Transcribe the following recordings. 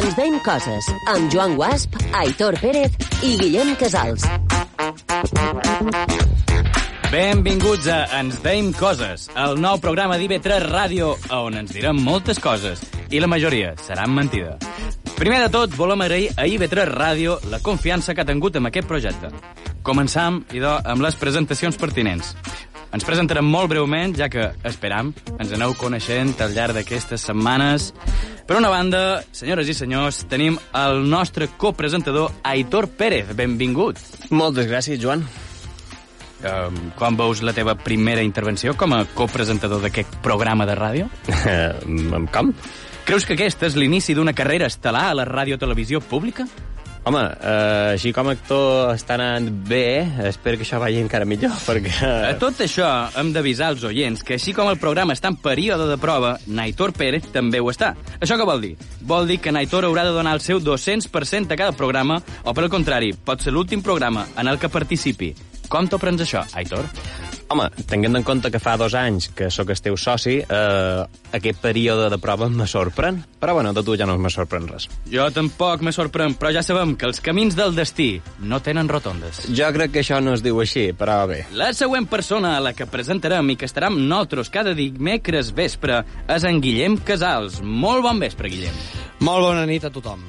Ens veiem coses amb Joan Guasp, Aitor Pérez i Guillem Casals. Benvinguts a Ens Deim Coses, el nou programa d'IV3 Ràdio, on ens direm moltes coses, i la majoria seran mentida. Primer de tot, volem agrair a IB3 Ràdio la confiança que ha tingut en aquest projecte. Començam, idò, amb les presentacions pertinents. Ens presentarem molt breument, ja que, esperam, ens aneu coneixent al llarg d'aquestes setmanes. Per una banda, senyores i senyors, tenim el nostre copresentador Aitor Pérez. Benvingut. Moltes gràcies, Joan. Um, quan veus la teva primera intervenció com a copresentador d'aquest programa de ràdio? Com? Creus que aquest és l'inici d'una carrera estel·lar a la ràdio-televisió pública? Home, eh, així com actor està anant bé, espero que això vagi encara millor, perquè... A tot això, hem d'avisar els oients que així com el programa està en període de prova, Naitor Pérez també ho està. Això què vol dir? Vol dir que Naitor haurà de donar el seu 200% a cada programa, o per al contrari, pot ser l'últim programa en el que participi. Com t'ho prens això, Aitor? Home, tenint en compte que fa dos anys que sóc el teu soci, eh, aquest període de prova me sorprèn. Però bueno, de tu ja no me sorprèn res. Jo tampoc me sorprèn, però ja sabem que els camins del destí no tenen rotondes. Jo crec que això no es diu així, però bé. La següent persona a la que presentarem i que estarà amb nosaltres cada dimecres vespre és en Guillem Casals. Molt bon vespre, Guillem. Molt bona nit a tothom.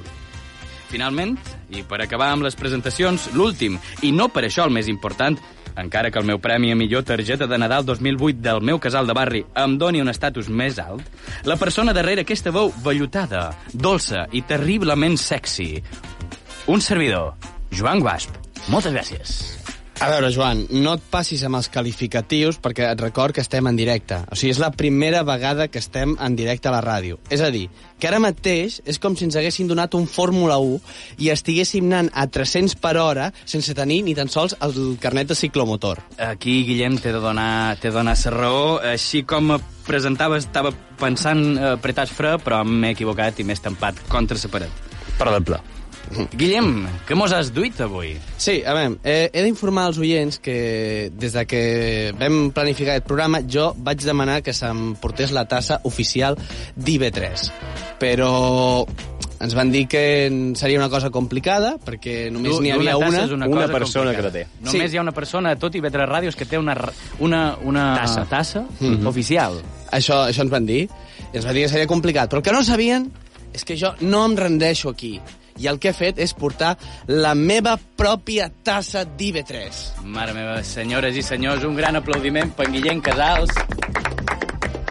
Finalment, i per acabar amb les presentacions, l'últim, i no per això el més important, encara que el meu premi a millor targeta de Nadal 2008 del meu casal de barri em doni un estatus més alt, la persona darrere aquesta veu vellutada, dolça i terriblement sexy. Un servidor, Joan Guasp. Moltes gràcies. A veure, Joan, no et passis amb els qualificatius perquè et record que estem en directe. O sigui, és la primera vegada que estem en directe a la ràdio. És a dir, que ara mateix és com si ens haguessin donat un Fórmula 1 i estiguéssim anant a 300 per hora sense tenir ni tan sols el carnet de ciclomotor. Aquí, Guillem, t'he de donar, de donar la raó. Així com presentaves, estava pensant eh, fre, però m'he equivocat i m'he estampat contra la paret. Pla. Guillem, què mos has duit avui? Sí, a veure, eh, he d'informar als oients que des de que vam planificar aquest programa jo vaig demanar que se'm portés la tassa oficial d'IB3. Però ens van dir que seria una cosa complicada, perquè només n'hi havia tassa una. és una, una cosa persona complicada. que la té. Només Sí. hi ha una persona a tot IB3 Ràdios que té una, una, una Tassa. tassa Mhm. oficial. Això, això ens van dir. I ens van dir que seria complicat. Però el que no sabien és que jo no em rendeixo aquí. I el que he fet és portar la meva pròpia tassa d'IB3. Mare meva, senyores i senyors, un gran aplaudiment per Guillem Casals.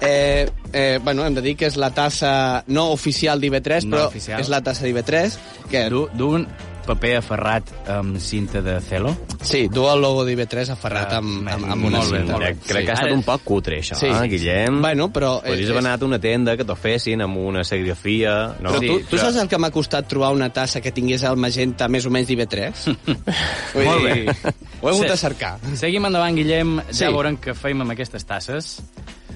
Eh, eh, bueno, hem de dir que és la tassa no oficial d'IB3, No però oficial. és la tassa d'IB3. Que, Du- D'un paper aferrat amb cinta de celo. sí, du el logo d'IB3 aferrat Ah, amb, amb, molt amb una bé, cinta. molt bé. Crec Sí. que ha estat un poc cutre, això, Sí. eh, Guillem? Bueno, però... Podries eh, haver anat a una tenda que t'ho fessin amb una serigrafia... No? Però Sí, tu, tu però- saps el que m'ha costat trobar una tassa que tingués el magenta més o menys d'IB3? Vull Molt bé. Ho he hagut Sí. de cercar. Seguim endavant, Guillem. Ja Sí. veurem què feim amb aquestes tasses.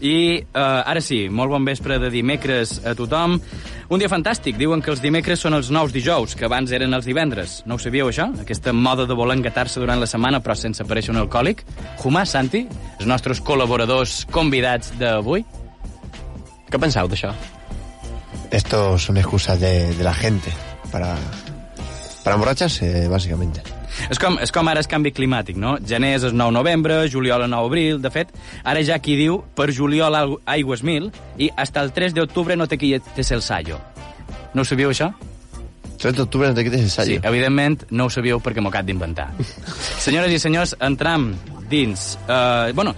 I uh, ara sí, molt bon vespre de dimecres a tothom. Un dia fantàstic. Diuen que els dimecres són els nous dijous, que abans eren els divendres. No ho sabíeu, això? Aquesta moda de voler engatar-se durant la setmana però sense aparèixer un alcohòlic. Humà, Santi, els nostres col·laboradors convidats d'avui. Què penseu d'això? Esto son excusas de, de la gente para, para emborracharse, básicamente. És com, és com ara el canvi climàtic, no? Gener és el 9 novembre, juliol el 9 abril... De fet, ara ja qui diu per juliol aigües mil i hasta el 3 d'octubre no te quites el sallo. No ho sabíeu, això? 3 de octubre no te quites el Sí, sallo. evidentment no ho sabíeu perquè m'ho acabo d'inventar. Senyores i senyors, entram dins... Uh, bueno,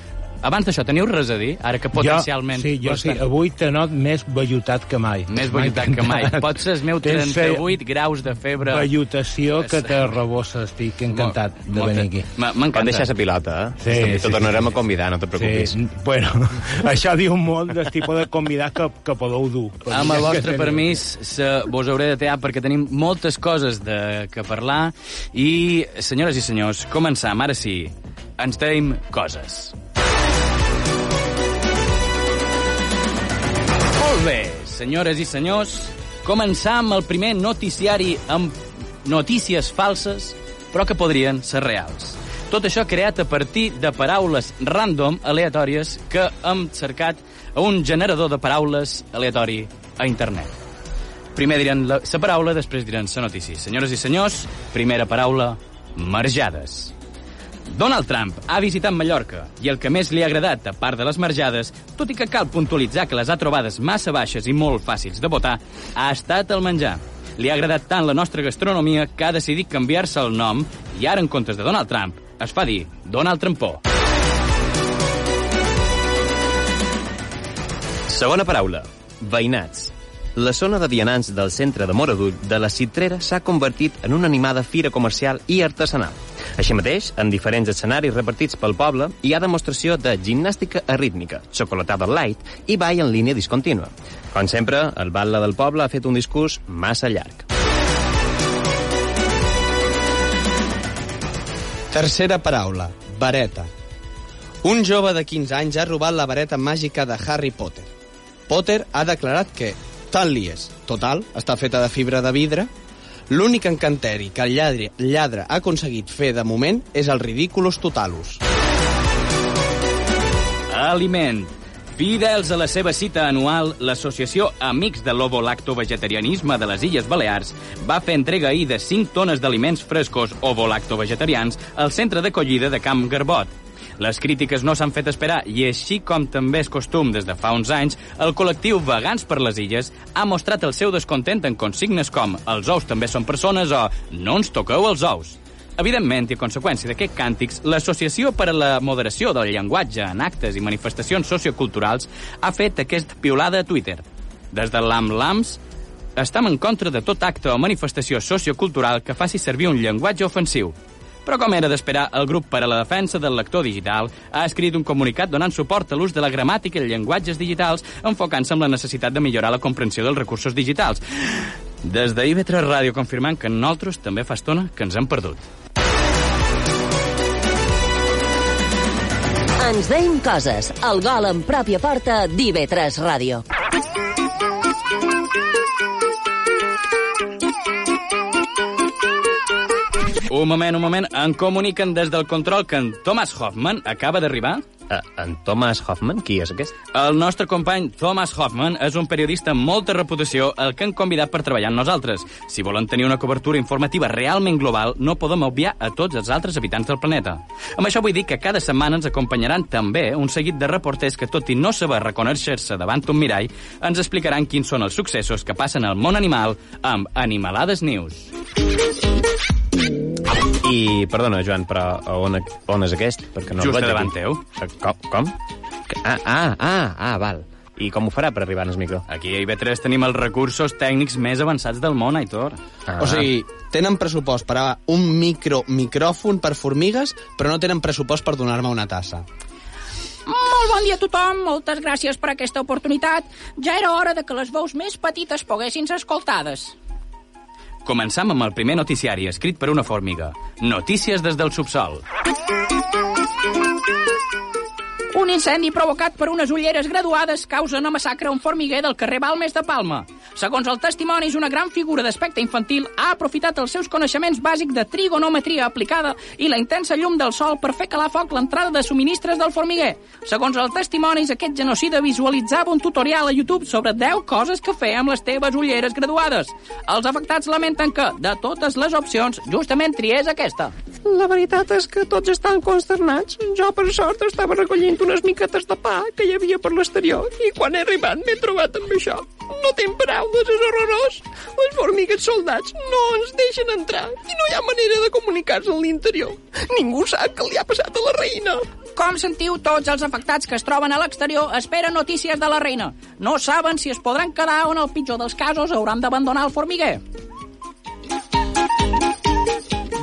abans d'això, teniu res a dir? Ara que potencialment... Jo, sí, jo sí. estar- Avui t'he not més vellutat que mai. Més vellutat que mai. Pot ser els meus Tens 38 graus de febre. Vellutació que te rebossa. Estic encantat de Molta- venir aquí. M'encanta. deixes la pilota, eh? Sí, sí, tornarem sí, a convidar, no te preocupis. Sí, bueno, això diu molt del tipus de convidat que, que podeu dur. Amb el vostre teniu. permís, se, vos hauré de tear perquè tenim moltes coses de que parlar i, senyores i senyors, començam, ara sí, ens tenim coses. Molt bé, senyores i senyors, començam el primer noticiari amb notícies falses, però que podrien ser reals. Tot això creat a partir de paraules random, aleatòries, que hem cercat a un generador de paraules aleatori a internet. Primer diran la, la paraula, després diran la notícia. Senyores i senyors, primera paraula, marjades. Donald Trump ha visitat Mallorca i el que més li ha agradat, a part de les marjades, tot i que cal puntualitzar que les ha trobades massa baixes i molt fàcils de votar, ha estat el menjar. Li ha agradat tant la nostra gastronomia que ha decidit canviar-se el nom i ara, en comptes de Donald Trump, es fa dir Donald Trumpó. Segona paraula, veïnats. La zona de vianants del centre de Moradull de la Citrera s'ha convertit en una animada fira comercial i artesanal. Així mateix, en diferents escenaris repartits pel poble, hi ha demostració de gimnàstica arrítmica, xocolatada light i ball en línia discontínua. Com sempre, el batlle del poble ha fet un discurs massa llarg. Tercera paraula, vareta. Un jove de 15 anys ha robat la vareta màgica de Harry Potter. Potter ha declarat que, tant li és, total, està feta de fibra de vidre, l'únic encanteri que el lladre, lladre ha aconseguit fer de moment és el Ridiculus Totalus. Aliment. Fidels a la seva cita anual, l'Associació Amics de l'Ovolactovegetarianisme de les Illes Balears va fer entrega ahir de 5 tones d'aliments frescos ovolactovegetarians al centre d'acollida de Camp Garbot. Les crítiques no s'han fet esperar i així com també és costum des de fa uns anys, el col·lectiu Vegans per les Illes ha mostrat el seu descontent en consignes com els ous també són persones o no ens toqueu els ous. Evidentment, i a conseqüència d'aquests càntics, l'Associació per a la Moderació del Llenguatge en Actes i Manifestacions Socioculturals ha fet aquesta piulada a Twitter. Des de l'AMLAMS estem en contra de tot acte o manifestació sociocultural que faci servir un llenguatge ofensiu. Però com era d'esperar, el grup per a la defensa del lector digital ha escrit un comunicat donant suport a l'ús de la gramàtica i llenguatges digitals, enfocant-se en la necessitat de millorar la comprensió dels recursos digitals. Des de IB3 Ràdio confirmant que nosaltres també fa estona que ens hem perdut. Ens deim coses. El gol en pròpia porta d'IV3 Ràdio. Un moment, un moment. En comuniquen des del control que en Thomas Hoffman acaba d'arribar. Uh, en Thomas Hoffman, qui és aquest? El nostre company Thomas Hoffman és un periodista amb molta reputació el que han convidat per treballar amb nosaltres. Si volen tenir una cobertura informativa realment global, no podem obviar a tots els altres habitants del planeta. Amb això vull dir que cada setmana ens acompanyaran també un seguit de reporters que, tot i no saber reconèixer-se davant un mirall, ens explicaran quins són els successos que passen al món animal amb Animalades News. I, perdona, Joan, però on, on és aquest? Perquè no Just davant teu. Com? com? Ah, ah, ah, ah, val. I com ho farà per arribar al micro? Aquí a IB3 tenim els recursos tècnics més avançats del món, Aitor. Ah. O sigui, tenen pressupost per a un micro micròfon per formigues, però no tenen pressupost per donar-me una tassa. Molt bon dia a tothom, moltes gràcies per aquesta oportunitat. Ja era hora de que les veus més petites poguessin ser escoltades. Començam amb el primer noticiari escrit per una fòrmiga. Notícies des del subsol. Un incendi provocat per unes ulleres graduades causa una massacre a un formiguer del carrer Balmes de Palma. Segons el testimonis, una gran figura d'aspecte infantil ha aprofitat els seus coneixements bàsics de trigonometria aplicada i la intensa llum del sol per fer calar foc l'entrada de subministres del formiguer. Segons el testimonis, aquest genocida visualitzava un tutorial a YouTube sobre 10 coses que fer amb les teves ulleres graduades. Els afectats lamenten que, de totes les opcions, justament triés aquesta. La veritat és que tots estan consternats. Jo, per sort, estava recollint unes miquetes de pa que hi havia per l'exterior i quan he arribat m'he trobat amb això. No tinc paraules, és horrorós. Les formigues soldats no ens deixen entrar i no hi ha manera de comunicar-se en l'interior. Ningú sap què li ha passat a la reina. Com sentiu, tots els afectats que es troben a l'exterior esperen notícies de la reina. No saben si es podran quedar o en el pitjor dels casos hauran d'abandonar el formiguer.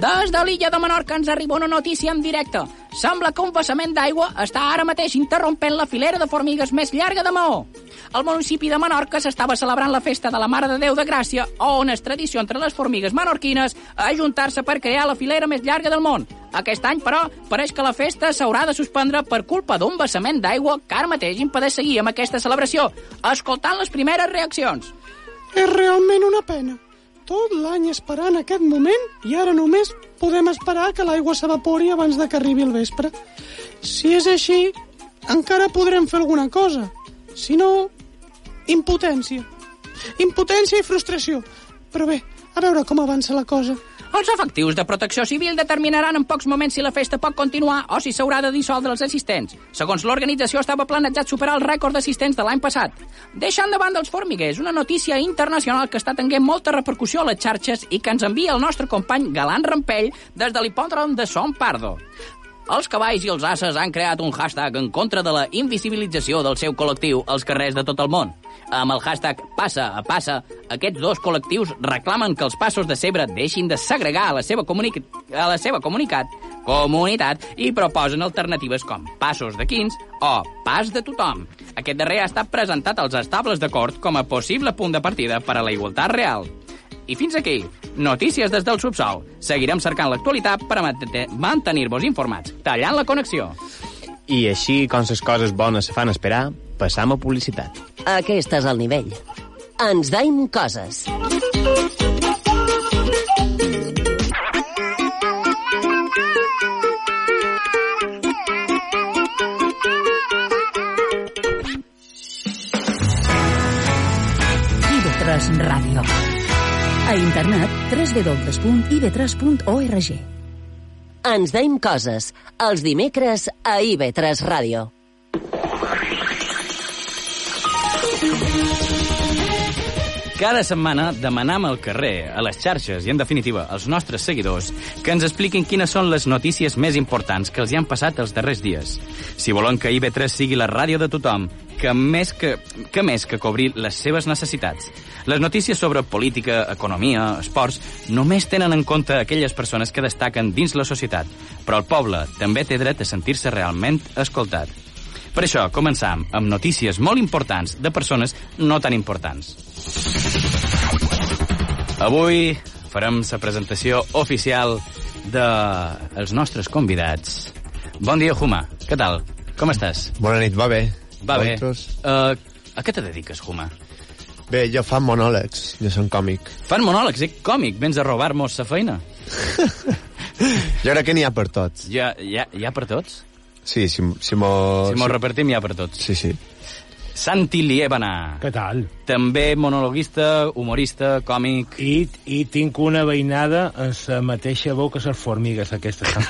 Des de l'illa de Menorca ens arriba una notícia en directe. Sembla que un vessament d'aigua està ara mateix interrompent la filera de formigues més llarga de Maó. Al municipi de Menorca s'estava celebrant la festa de la Mare de Déu de Gràcia, on és tradició entre les formigues menorquines ajuntar-se per crear la filera més llarga del món. Aquest any, però, pareix que la festa s'haurà de suspendre per culpa d'un vessament d'aigua que ara mateix impedeix seguir amb aquesta celebració, escoltant les primeres reaccions. És realment una pena. Tot l'any esperant aquest moment i ara només podem esperar que l'aigua s'evapori abans de que arribi el vespre. Si és així, encara podrem fer alguna cosa. Si no, impotència. Impotència i frustració. Però bé, a veure com avança la cosa. Els efectius de protecció civil determinaran en pocs moments si la festa pot continuar o si s'haurà de dissoldre els assistents. Segons l'organització, estava planejat superar el rècord d'assistents de l'any passat. Deixant de banda els formiguers, una notícia internacional que està tenint molta repercussió a les xarxes i que ens envia el nostre company Galant Rampell des de l'hipòdrom de Son Pardo. Els cavalls i els ases han creat un hashtag en contra de la invisibilització del seu col·lectiu als carrers de tot el món. Amb el hashtag Passa a Passa, aquests dos col·lectius reclamen que els passos de Cebre deixin de segregar a la seva, comunic a la seva comunicat, comunitat i proposen alternatives com passos de quins o pas de tothom. Aquest darrer ha estat presentat als estables de cort com a possible punt de partida per a la igualtat real. I fins aquí, notícies des del subsol. Seguirem cercant l'actualitat per a mantenir-vos informats, tallant la connexió. I així, com les coses bones se fan esperar, passam a publicitat. Aquest és el nivell. Ens daim coses. IB3 Ràdio. A internet www.ib3.org. Ens daim coses. Els dimecres a IB3 Ràdio. Cada setmana demanam al carrer, a les xarxes i, en definitiva, als nostres seguidors que ens expliquin quines són les notícies més importants que els hi han passat els darrers dies. Si volen que IB3 sigui la ràdio de tothom, que més que, que més que cobrir les seves necessitats. Les notícies sobre política, economia, esports, només tenen en compte aquelles persones que destaquen dins la societat, però el poble també té dret a sentir-se realment escoltat. Per això, començam amb notícies molt importants de persones no tan importants. Avui farem la presentació oficial dels de nostres convidats. Bon dia, Juma. Què tal? Com estàs? Bona nit, va bé. Va bé. Vosaltres? Uh, a què te dediques, Juma? Bé, jo fan monòlegs, jo som còmic. Fan monòlegs, eh? Còmic, vens a robar-nos la feina. Jo crec que n'hi ha per tots. Ja, ja, ja per tots? Sí, si, si mos... Si mos repartim, ja per tots. Sí, sí. Santi Liébana. Què tal? També monologuista, humorista, còmic... I, I tinc una veïnada en la mateixa veu que les formigues aquestes que han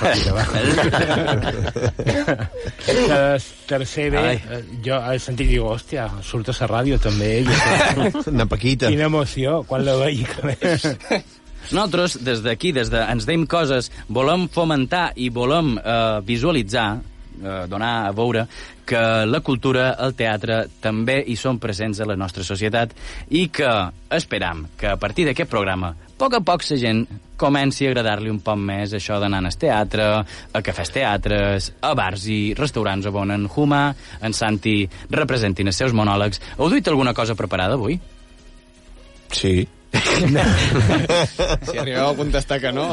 tercer bé, Ai. eh, jo he sentit i dic, hòstia, surt a la ràdio també ella. Una paquita. Quina emoció, quan la veig. que més. Nosaltres, des d'aquí, des de Ens Deim Coses, volem fomentar i volem eh, visualitzar, eh, donar a veure que la cultura, el teatre, també hi són presents a la nostra societat i que esperam que a partir d'aquest programa, a poc a poc la gent comenci a agradar-li un poc més això d'anar al teatre, a cafès teatres, a bars i restaurants on en Huma, en Santi representin els seus monòlegs. Heu duit alguna cosa preparada avui? Sí. Si arribeu a contestar que no...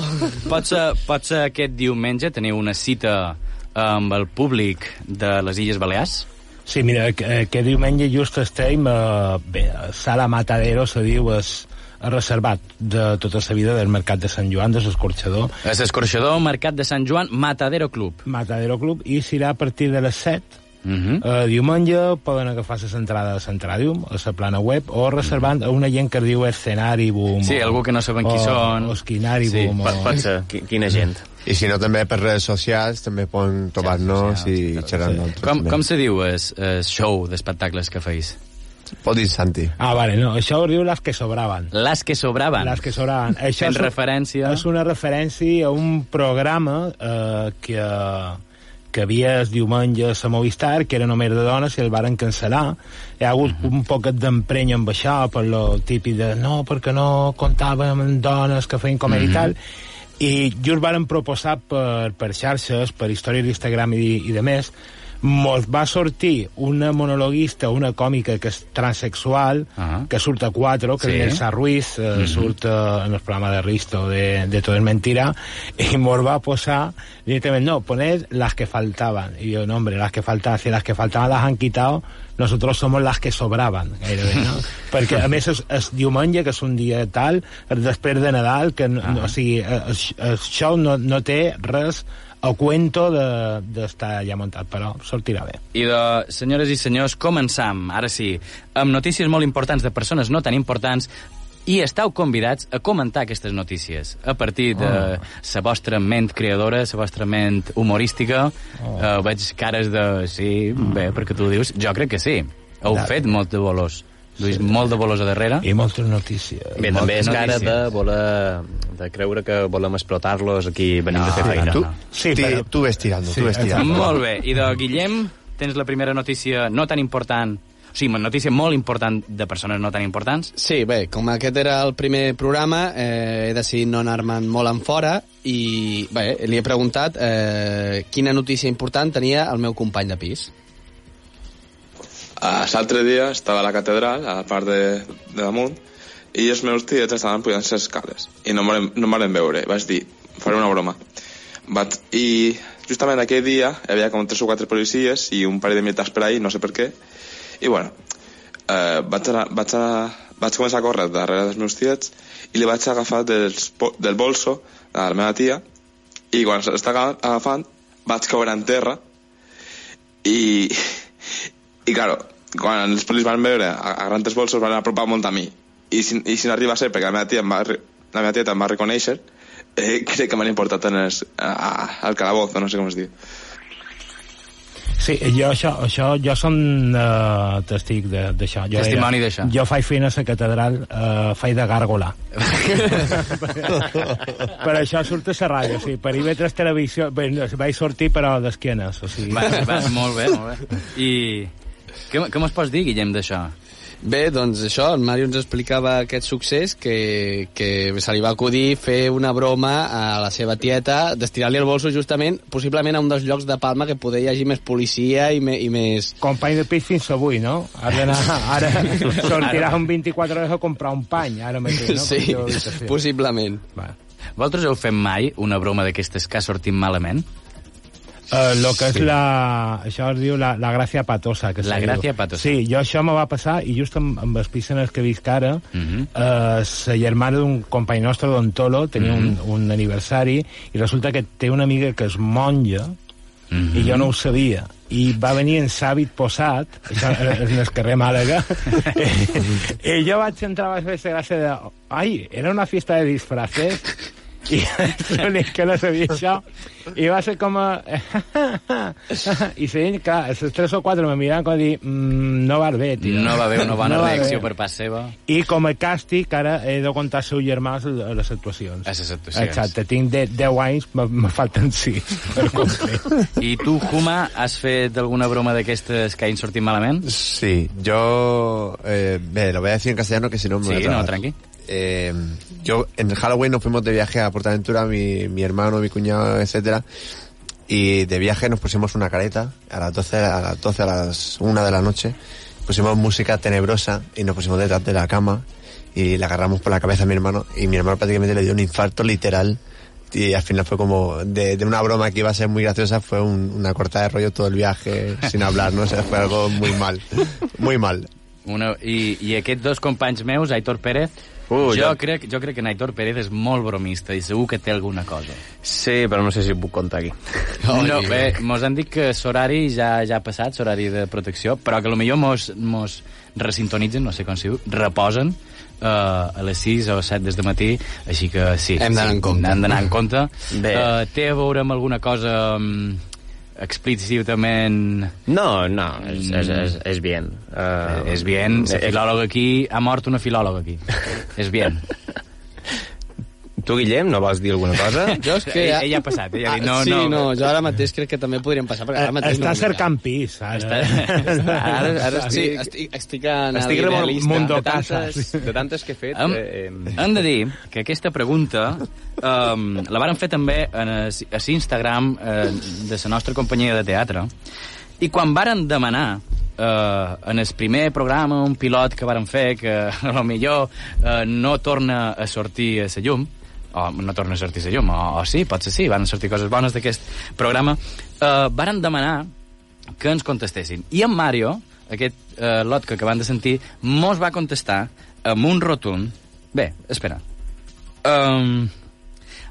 Pot ser, pot ser aquest diumenge teniu una cita amb el públic de les Illes Balears? Sí, mira, que, que diumenge just estem a, bé, Sala Matadero, se diu, és, reservat de tota la vida del Mercat de Sant Joan, de l'Escorxador. És escorxador, Mercat de Sant Joan, Matadero Club. Matadero Club, i serà a partir de les 7 Uh -huh. Uh, diumenge poden agafar les entrades a Centradium, a la plana web, o reservant a una gent que diu Escenari Boom. Sí, algú que no saben qui o, són. O Esquinari Sí, Boom. Pot, o... pot ser. Qui- Quina gent. I si no, també per redes socials també poden trobar-nos i xerrar amb nosaltres. Com, com se diu el, el show d'espectacles que feis? Pot dir Santi. Ah, vale, no, això ho diu les que sobraven. Les que sobraven. Les que sobraven. Això Fent és, referència... és una referència a un programa eh, que, que havia el diumenge a Movistar, que era només de dones, i el varen cancel·lar. Hi ha hagut Mhm. un poquet d'empreny amb això, per lo típic de no, perquè no comptàvem amb dones que feien comèdia Mhm. i tal, i just varen proposar per, per xarxes, per històries d'Instagram i, i de més, mos va sortir una monologuista, una còmica que és transexual, uh -huh. que surt a 4, que Sí. és Elsa Ruiz, eh, uh -huh. surt eh, en el programa de Risto de, de Todo es Mentira, y mos va posar directament, no, poned las que faltaban. Y yo, no, hombre, las que faltaban, si las que faltaban las han quitado, nosotros somos las que sobraban, gairebé, no? Perquè, a més, és, és diumenge, que és un dia tal, després de Nadal, que, no, no, o sigui, eh, aix- això no, no té res a cuento de- d'estar de, allà muntat, però sortirà bé. I de, senyores i senyors, començam, ara sí, amb notícies molt importants de persones no tan importants i estàu convidats a comentar aquestes notícies a partir de Oh. la vostra ment creadora, la vostra ment humorística. Oh. Uh, veig cares de... Sí, bé, perquè tu ho dius. Jo crec que sí. Heu fet molt de bolós. Lluís, molt de bolós a darrere. I moltes notícies. Bé, també és cara de voler de creure que volem explotar-los aquí venim de fer feina. Tu, Sí, ti- però- tu ves tirando, Sí, tu ves tirando. Molt bé. I de Guillem, tens la primera notícia no tan important, o sigui, una notícia molt important de persones no tan importants. Sí, bé, com aquest era el primer programa, eh, he decidit no anar-me'n molt en fora i, bé, li he preguntat eh, quina notícia important tenia el meu company de pis. L'altre dia estava a la catedral, a la part de, de damunt, i els meus tiets estaven pujant les escales. I no em no van veure. Vaig dir, faré una broma. Vaig, I justament aquell dia hi havia com tres o quatre policies i un parell de militars per ahí, no sé per què. I bueno, eh, vaig, anar, vaig, anar, vaig començar a córrer darrere dels meus tiets i li vaig agafar dels, del bolso a la meva tia i quan s'estava agafant vaig caure en terra i, i claro, quan els polis van veure a, a grans bolsos van apropar molt a mi i si, i si no arriba a ser perquè la meva tia em va, la meva tieta em va reconèixer eh, crec que m'han importat en els, a, a, al calabozo, no sé com es diu Sí, jo, això, això, jo som uh, testic de- d'això. Jo Testimoni d'això. Jo faig feina a la catedral, uh, faig de gàrgola. per això surt a la ràdio, sí. Per IB3 Televisió, bé, vaig sortir però d'esquenes, o sigui... Va, va, molt bé, molt bé. I què, què mos pots dir, Guillem, d'això? Bé, doncs això, el Mario ens explicava aquest succés que, que se li va acudir fer una broma a la seva tieta, d'estirar-li el bolso justament, possiblement a un dels llocs de Palma que poder hi hagi més policia i, me, i més... Company de pis fins avui, no? Has d'anar, ara sortirà un 24 hores a comprar un pany, ara mateix, no? Sí. possiblement. Va. Vosaltres heu fet mai una broma d'aquestes que ha sortit malament? Uh, lo que és la... Això es diu la, la gràcia patosa. Que La gràcia diu. patosa. Sí, jo això me va passar, i just amb, amb els pis en els que visc ara, uh Mhm. -huh. la germana d'un company nostre, don Tolo, tenia uh Mhm. -huh. un, un aniversari, i resulta que té una amiga que és monja, Mhm. i jo no ho sabia i va venir en s'hàbit posat això és en el carrer Màlaga i, jo vaig entrar fer la gràcia de ai, era una fiesta de disfraces i l'únic que no sabia això i va ser com a... i sí, clar, els tres o quatre me miraven com a dir mm, no vas bé, tio No va haver una bona No va reacció bé. per part seva. i com a càstig ara he de contar al seu germà a les actuacions A les actuacions. exacte, tinc de, 10 anys me, me falten 6 per complir I tu, Juma, has fet alguna broma d'aquestes que hagin sortit malament? Sí, yo... Eh, ve, lo voy a decir en castellano que si no me Sí, no, tranqui. Eh, yo en Halloween nos fuimos de viaje a Portaventura, mi, mi hermano, mi cuñado, etcétera, y de viaje nos pusimos una careta a las 12, a las 12, a las 1 de la noche, pusimos música tenebrosa y nos pusimos detrás de la cama y le agarramos por la cabeza a mi hermano y mi hermano prácticamente le dio un infarto literal y al final fue como de, de una broma que iba a ser muy graciosa fue un- una cortada de rollo todo el viaje sin hablar, no o sea, fue algo muy mal, muy mal. Una, i, I aquests dos companys meus, Aitor Pérez, Uh, jo, jo- crec, jo crec que en Aitor Pérez és molt bromista i segur que té alguna cosa. Sí, però no sé si ho puc contar aquí. No, bé, mos han dit que l'horari ja, ja ha passat, l'horari de protecció, però que potser mos, mos resintonitzen, no sé com s'hi diu, reposen uh, a les 6 o 7 des de matí, així que sí. Hem d'anar sí, en compte. Hem d'anar en compte. Bé. Uh, té a veure amb alguna cosa um, explícitament... No, no, és, és, és, és bien. Uh, és bien, la filòloga aquí, ha mort una filòloga aquí. és bien. Tu, Guillem, no vols dir alguna cosa? Jo és que... Ell, ell ha passat, ell ha dit no, sí, no. no, jo ara mateix crec que també podríem passar, perquè ara mateix està no cercant pis ara. Està- està- ara, ara Sí, estic... estic, estic en Estic el idealista. Mundo de tantes, Casas. de tantes que he fet... Hem, Eh, eh, hem de dir que aquesta pregunta um, la varen fer també en el, a l'Instagram eh, de la nostra companyia de teatre I quan varen demanar eh, en el primer programa, un pilot que varen fer, que a lo millor eh, no torna a sortir a la llum, o no torna a sortir la llum, o, o sí, potser sí, van sortir coses bones d'aquest programa, eh, varen demanar que ens contestessin. I en Mario, aquest eh, lot que acabem de sentir, mos va contestar amb un rotund... Bé, espera. Um,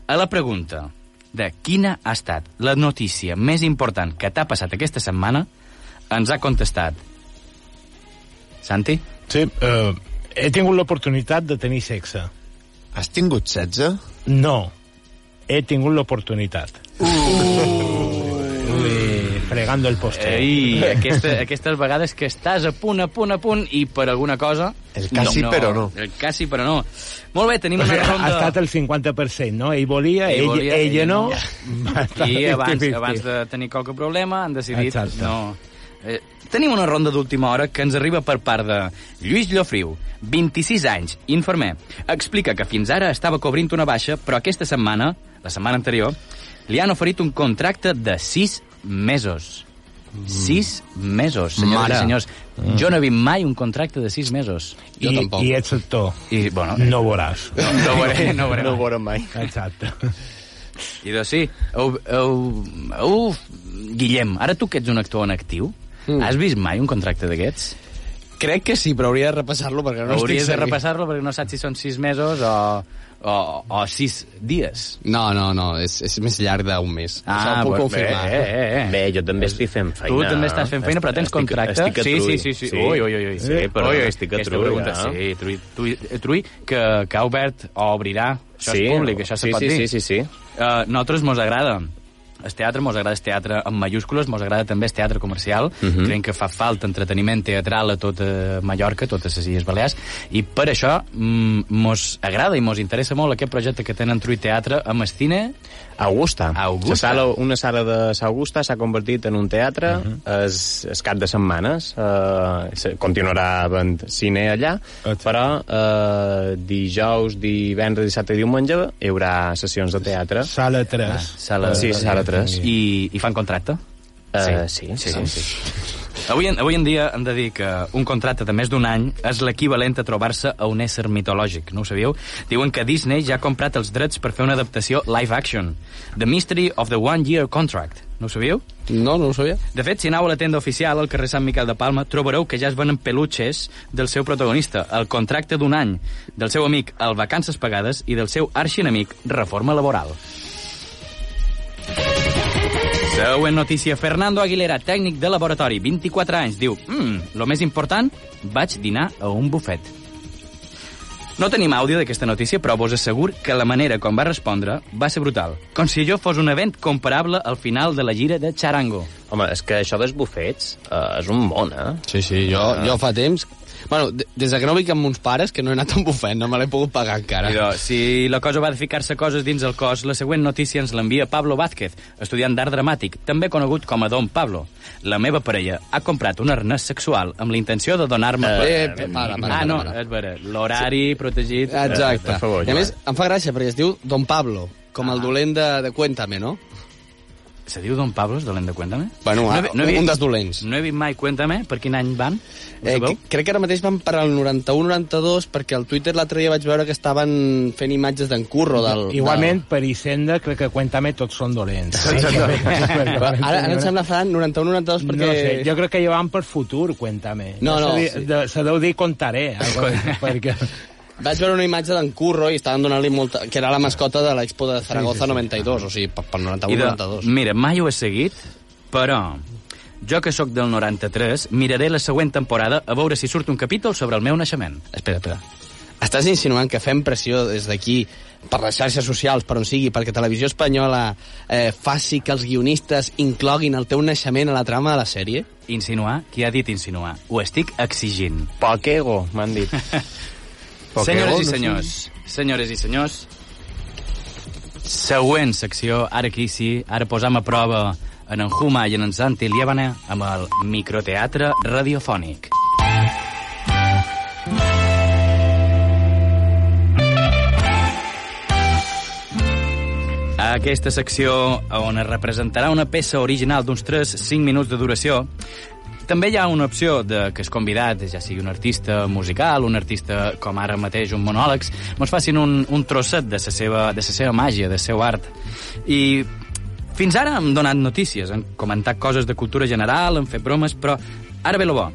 a la pregunta de quina ha estat la notícia més important que t'ha passat aquesta setmana, ens ha contestat... Santi? Sí, eh, he tingut l'oportunitat de tenir sexe. Has tingut 16? No, he tingut l'oportunitat. Ui, fregando el postre. Ei, aquesta, aquestes vegades que estàs a punt, a punt, a punt, i per alguna cosa... El quasi, però no. El quasi, però no. Molt bé, tenim O una sigui, ha ronda... estat el 50%, no? Ell volia, Ell ell, volia, ella ell no. no. Estar I abans, 50-50. abans de tenir qualque problema han decidit Exacte. no... Eh, tenim una ronda d'última hora que ens arriba per part de Lluís Llofriu, 26 anys, infermer. Explica que fins ara estava cobrint una baixa, però aquesta setmana, la setmana anterior, li han oferit un contracte de 6 mesos. 6 mesos, senyores Mare. i senyors. Jo no he vist mai un contracte de 6 mesos. Jo I, tampoc. I ets actor. I, bueno, No veuràs. no, no veuré, no veuré. No ho veurem mai. Exacte. I doncs sí, heu, heu, Guillem, ara tu que ets un actor en actiu, mm. has vist mai un contracte d'aquests? Crec que sí, però hauria de repassar-lo perquè no Hauries estic de segur. repassar-lo perquè no saps si són sis mesos o, o, o sis dies. No, no, no, és, és més llarg d'un mes. Això ho puc bueno, confirmar. Bé, eh, eh. Bé, jo també estic fent feina. Tu també estàs fent feina, però tens Estic- contracte? Estic a sí, Trui. sí, sí, sí. Ui, ui, ui. Sí, però ui, ui. estic a Trui, pregunta, ja. Sí, Trui, Trui, Trui que, que ha obert o obrirà. Això Sí, és públic, això sí, se pot sí, dir. sí, sí, sí. Uh, nosaltres mos agrada el teatre, mos agrada el teatre en mayúscules, mos agrada també el teatre comercial, uh Mhm. -huh. creiem que fa falta entreteniment teatral a tota Mallorca, a totes les Illes Balears, i per això mm, mos agrada i mos interessa molt aquest projecte que tenen Trui Teatre amb el cine Augusta. Augusta. La sala, una sala de S'Augusta s'ha convertit en un teatre uh Mhm. -huh. es, es cap de setmanes. Uh, se- continuarà havent cine allà, Exacte. però uh, dijous, divendres, dissabte i diumenge hi haurà sessions de teatre. Sala 3. sala, Sí, sala 3. i, i fan contracte? Uh, sí, sí, sí, sí. sí. Avui, en, avui en dia hem de dir que un contracte de més d'un any és l'equivalent a trobar-se a un ésser mitològic, no ho sabíeu? Diuen que Disney ja ha comprat els drets per fer una adaptació live action. The Mystery of the One Year Contract. No ho sabíeu? No, no ho sabia. De fet, si aneu a la tenda oficial al carrer Sant Miquel de Palma, trobareu que ja es venen peluches del seu protagonista, el contracte d'un any, del seu amic el Vacances Pagades i del seu arxienemic Reforma Laboral. Següent notícia. Fernando Aguilera, tècnic de laboratori, 24 anys, diu mm, lo més important, vaig dinar a un bufet. No tenim àudio d'aquesta notícia, però vos asseguro que la manera com va respondre va ser brutal. Com si allò fos un event comparable al final de la gira de Charango. Home, és que això dels bufets uh, és un món, eh? Sí, sí, jo, jo fa temps... Bueno, de- des de que no vic amb uns pares, que no he anat a un bufet, no me l'he pogut pagar encara. Idò, si la cosa va de ficar-se coses dins el cos, la següent notícia ens l'envia Pablo Vázquez, estudiant d'art dramàtic, també conegut com a Don Pablo. La meva parella ha comprat un arnès sexual amb la intenció de donar-me... Eh, per- eh, para, para, ah, no, para. és vera, l'horari protegit... Exacte. per favor, I a més, em fa gràcia, perquè es diu Don Pablo, com Ah. el dolent de, de Cuéntame, no? Se diu Don Pablo, és dolent de Cuéntame? Bueno, he vi- he un dels dolents. No he vist mai Cuéntame, per quin any van? Eh, crec que ara mateix van per al 91-92, perquè al Twitter l'altre dia vaig veure que estaven fent imatges d'en Curro. Del, Igualment, per Hisenda, crec que Cuéntame tots són dolents. Del... Però ara, ara em sembla faran 91-92 perquè... No sé, jo crec que ja van per futur, Cuéntame. No, no, Se, sí. di- de, se deu dir contaré, algo, perquè... Vaig veure una imatge d'en Curro i estaven donant-li molta... que era la mascota de l'Expo de Zaragoza Sí, sí, sí. 92, o sigui, per, per I de, 91-92. mira, mai ho he seguit, però jo que sóc del 93, miraré la següent temporada a veure si surt un capítol sobre el meu naixement. Espera, espera. Estàs insinuant que fem pressió des d'aquí per les xarxes socials, per on sigui, perquè Televisió Espanyola eh, faci que els guionistes incloguin el teu naixement a la trama de la sèrie? Insinuar? Qui ha dit insinuar? Ho estic exigint. Poc ego, m'han dit. Poc Senyores i senyors, senyores i senyors, següent secció, ara aquí sí, ara posam a prova en en Huma i en en Santi Liebana amb el microteatre radiofònic. aquesta secció on es representarà una peça original d'uns 3-5 minuts de duració, també hi ha una opció de que es convidat, ja sigui un artista musical, un artista com ara mateix un monòlegs, ens facin un, un trosset de la seva, de la seva màgia, del seu art. I fins ara hem donat notícies, hem comentat coses de cultura general, hem fet bromes, però ara ve lo bo,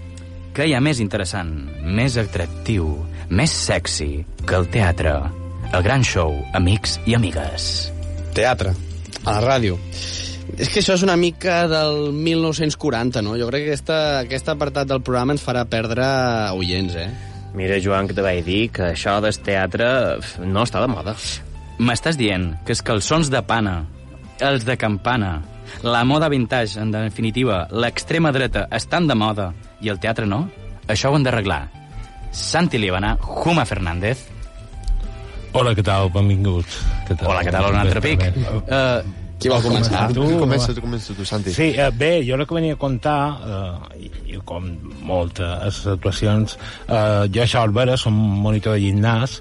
que hi ha més interessant, més atractiu, més sexy que el teatre. El gran show, amics i amigues. Teatre, a la ràdio. És que això és una mica del 1940, no? Jo crec que aquesta, aquest apartat del programa ens farà perdre oients, eh? Mira, Joan, que te vaig dir que això del teatre no està de moda. M'estàs dient que els calçons de pana, els de campana, la moda vintage, en definitiva, l'extrema dreta, estan de moda i el teatre no? Això ho hem d'arreglar. Santi Líbana, Juma Fernández... Hola, què tal? Benvinguts. Què tal? Hola, què tal? Un altre pic. Uh, Qui vol començar? Tu comença, tu comença tu, Santi. Sí, eh, bé, jo el que venia a contar, eh, i, i com moltes situacions, eh, jo, això, Albera, som monitor de gimnàs,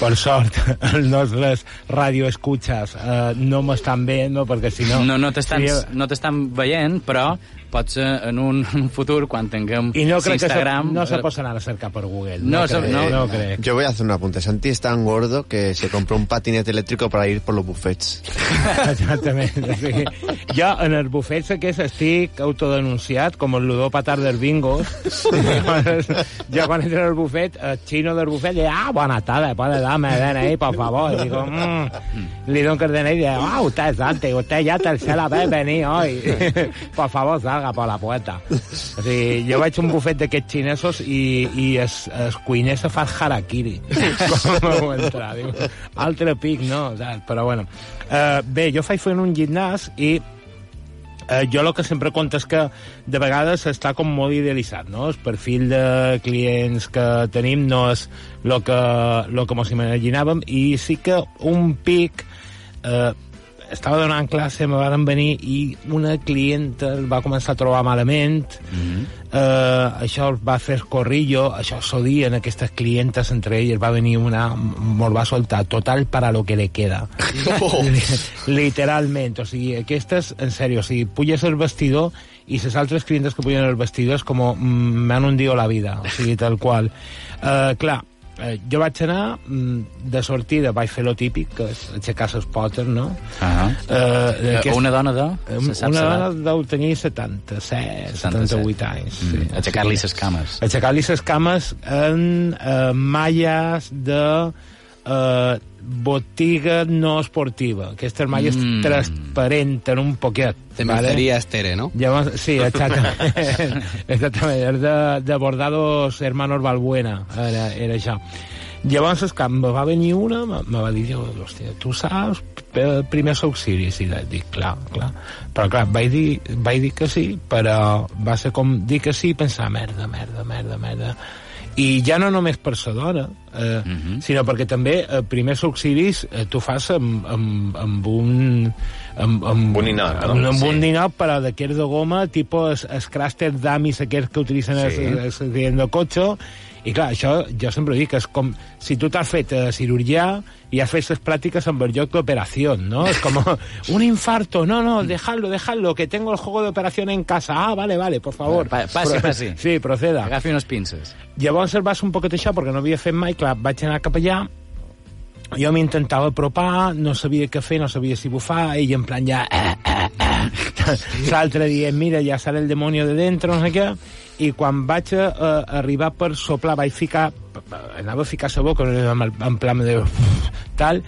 per sort, els nostres radioescuchas eh, no m'estan veient, no, perquè si no... No, no t'estan seria- no veient, però pot ser en un, en un futur, quan tinguem I no crec que se, Instagram... no se pot anar a cercar per Google. No, No, se- crec, no. no, crec. Yo voy a hacer un apunte. Santi es tan gordo que se compró un patinete eléctrico para ir por los buffets. Exactament. O sigui, jo en els bufets aquests estic autodenunciat com el ludòpata bingos. Llavors, jo quan entro al bufet, el xino del bufet diu, ah, bona tarda, puede darme el DNI, por favor. Digo, mm. Le doy el DNI y digo, ah, usted es Santi, usted ya tercera vez venir hoy. por favor, salga por la puerta. O sigui, jo vaig a un bufet d'aquests xinesos i, i es, es cuiner se fa el harakiri. Com ho entrar, diu. Altre pic, no? Però bueno. Uh, bé, jo faig fent un gimnàs i Eh, jo el que sempre conto és que de vegades està com molt idealitzat, no? El perfil de clients que tenim no és el que, lo que ens imaginàvem i sí que un pic eh, estava donant classe, me van venir i una clienta el va començar a trobar malament, mm -hmm. eh, això el va fer corrillo, això s'odien aquestes clientes entre elles, va venir una, me'l va soltar, total para lo que le queda. Literalment, o sigui, aquestes, en sèrio, o sigui, puges el vestidor i les altres clientes que pugen el vestidor és com mm, me han hundido la vida, o sigui, tal qual. Uh, clar, eh, jo vaig anar mm, de sortida, vaig fer lo típic, que és aixecar les potes, no? Ah Eh, uh, una dona de... Eh, Una dona deu tenir 77, 78 anys. Sí. Mm, aixecar-li ses cames. Aixecar-li les cames en eh, malles de eh, botiga no esportiva. Aquestes malles Mm. transparenten un poquet. De mercería estere, no? Llavors, sí, exactament. exactament, és de, de Bordados Hermanos Balbuena, era, era això. Llavors, és que me va venir una, me, va dir, hòstia, tu saps primers auxilis? I dir, clar, clar. Però clar, vaig dir, vaig dir que sí, però va ser com dir que sí i pensar, merda, merda, merda, merda. I ja no només per sa dona, eh, uh -huh. sinó perquè també eh, primers auxilis eh, tu fas amb, amb, amb un... Amb, amb, Un ninot, no? amb, amb Sí. un ninot, però d'aquests de goma, tipus els, els cràsters d'amis aquests que utilitzen Sí. els, els clients de cotxe, i clar, això jo sempre dic, és com si tu t'has fet eh, cirurgià i has fet les pràctiques en el lloc d'operació, no? És com un infarto, no, no, dejadlo, dejadlo, que tengo el juego de operación en casa. Ah, vale, vale, por favor. Pa- passi, passi. Sí, proceda. Agafi unes pinces. Llavors el vas un poquet això, perquè no havia fet mai, clar, vaig anar cap allà, jo m'intentava apropar, no sabia què fer, no sabia si bufar, ell en plan ja... Eh, eh, eh. L'altre dia, mira, ja serà el demonio de dentro, no sé què, i quan vaig a, a arribar per soplar, vaig ficar, anava a ficar la boca, en, en plan de... tal,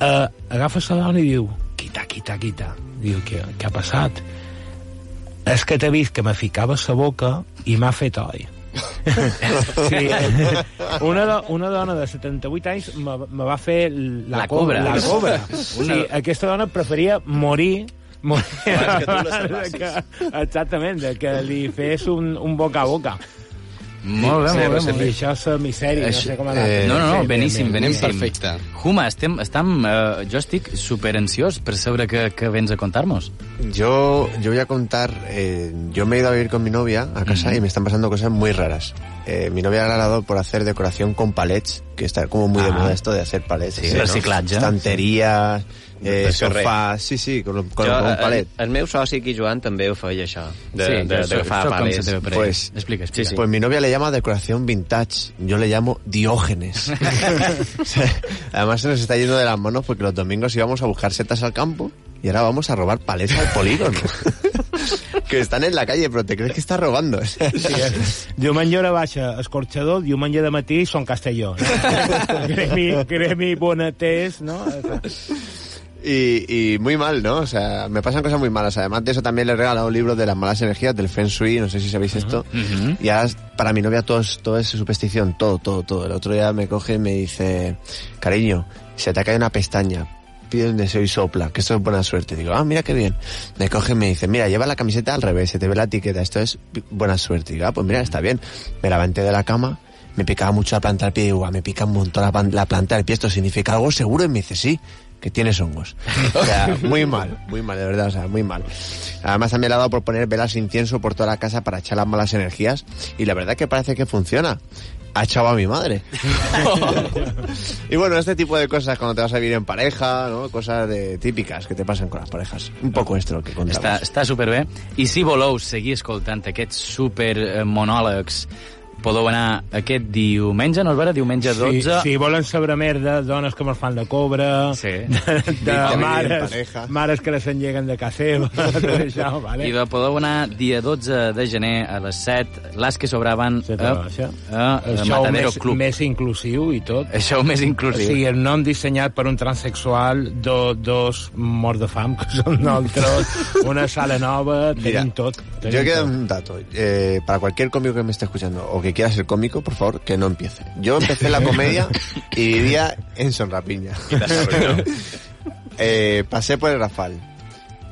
eh, agafa la dona i diu, quita, quita, quita. Diu, què, què ha passat? És que t'he vist que me ficava la boca i m'ha fet oi. sí, una, do, una dona de 78 anys me, me va fer la, La cobra. La cobra. Sí, aquesta dona preferia morir morir Abans que tu les exactament, de que li fes un, un boca a boca. Molt bé, Sí, molt bé. Molt bé. Això és el misseri, no sé com anar. eh, No, no, no, beníssim, bé, bé. beníssim. perfecte. Juma, estem, estem, eh, jo estic super ansiós per saber què, què vens a contar-nos. Yo, yo voy a contar, eh, yo me he ido a vivir con mi novia a casa y me están pasando cosas muy raras. Eh, mi novia ha ganado por hacer decoración con palets, que está como muy de Ah. moda esto de hacer palets. Sí, reciclatge. Estanterías, eh, correcte. sofás, sí, sí, con, con, jo, con un el, palet. el meu soci aquí, Joan, també ho feia això, de, Sí, de, de, agafar com palets. Pues, Explica, explica. Sí, Pues mi novia le llama decoración vintage, yo le llamo Diógenes. Además se nos está yendo de las manos porque los domingos íbamos a buscar setas al campo y ahora vamos a robar palets al polígono. que están en la calle, pero te crees que estás robando. Sí, eh? diumenge hora baixa, escorxador, diumenge de matí són Castelló. No? gremi, gremi bonatés, no? Y, y muy mal, ¿no? O sea, me pasan cosas muy malas. Además de eso, también le he regalado un libro de las malas energías, del Feng Shui, no sé si sabéis esto. Y ahora, para mi novia, todo es, todo es superstición, todo, todo, todo. El otro día me coge y me dice, cariño, se te ha caído una pestaña, pide un deseo y sopla, que esto es buena suerte. Digo, ah, mira qué bien. Me coge y me dice, mira, lleva la camiseta al revés, se te ve la etiqueta, esto es buena suerte. Digo, ah, pues mira, está bien. Me levanté de la cama, me picaba mucho la planta del pie, digo, "Ah, me pica un montón la, la planta del pie, esto significa algo seguro, y me dice, sí, que tienes hongos. O sea, muy mal, muy mal, de verdad, o sea, muy mal. Además también le ha dado por poner velas de incienso por toda la casa para echar las malas energías, y la verdad que parece que funciona. Ha echado a mi madre. y bueno, este tipo de cosas cuando te vas a vivir en pareja, ¿no? Cosas de, típicas que te pasan con las parejas. Un poco esto lo que contamos. Està, està superbé. I si voleu seguir escoltant aquests super monòlegs, podeu anar aquest diumenge, no és vera? Diumenge 12... Si, si volen saber de dones que mos fan de cobre, Sí. de, de mares, mares que les engeguen de casa seva, tot això, vale? I de podeu anar dia 12 de gener a les 7, les que sobraven Sí, a, això, a, el a show Matadero més, Club. més inclusiu i tot. El show més O inclusiu. sigui, el nom dissenyat per un transexual, do, dos morts de fam, que són nosaltres, una sala nova, Mira, tenim tot. Tenim Yo quiero tot. un dato. Eh, para cualquier cómico que me esté escuchando o que quiera ser cómico, por favor, que no empiece. Yo empecé la comedia y vivía en Sonrapiña. eh, pasé por el Rafal.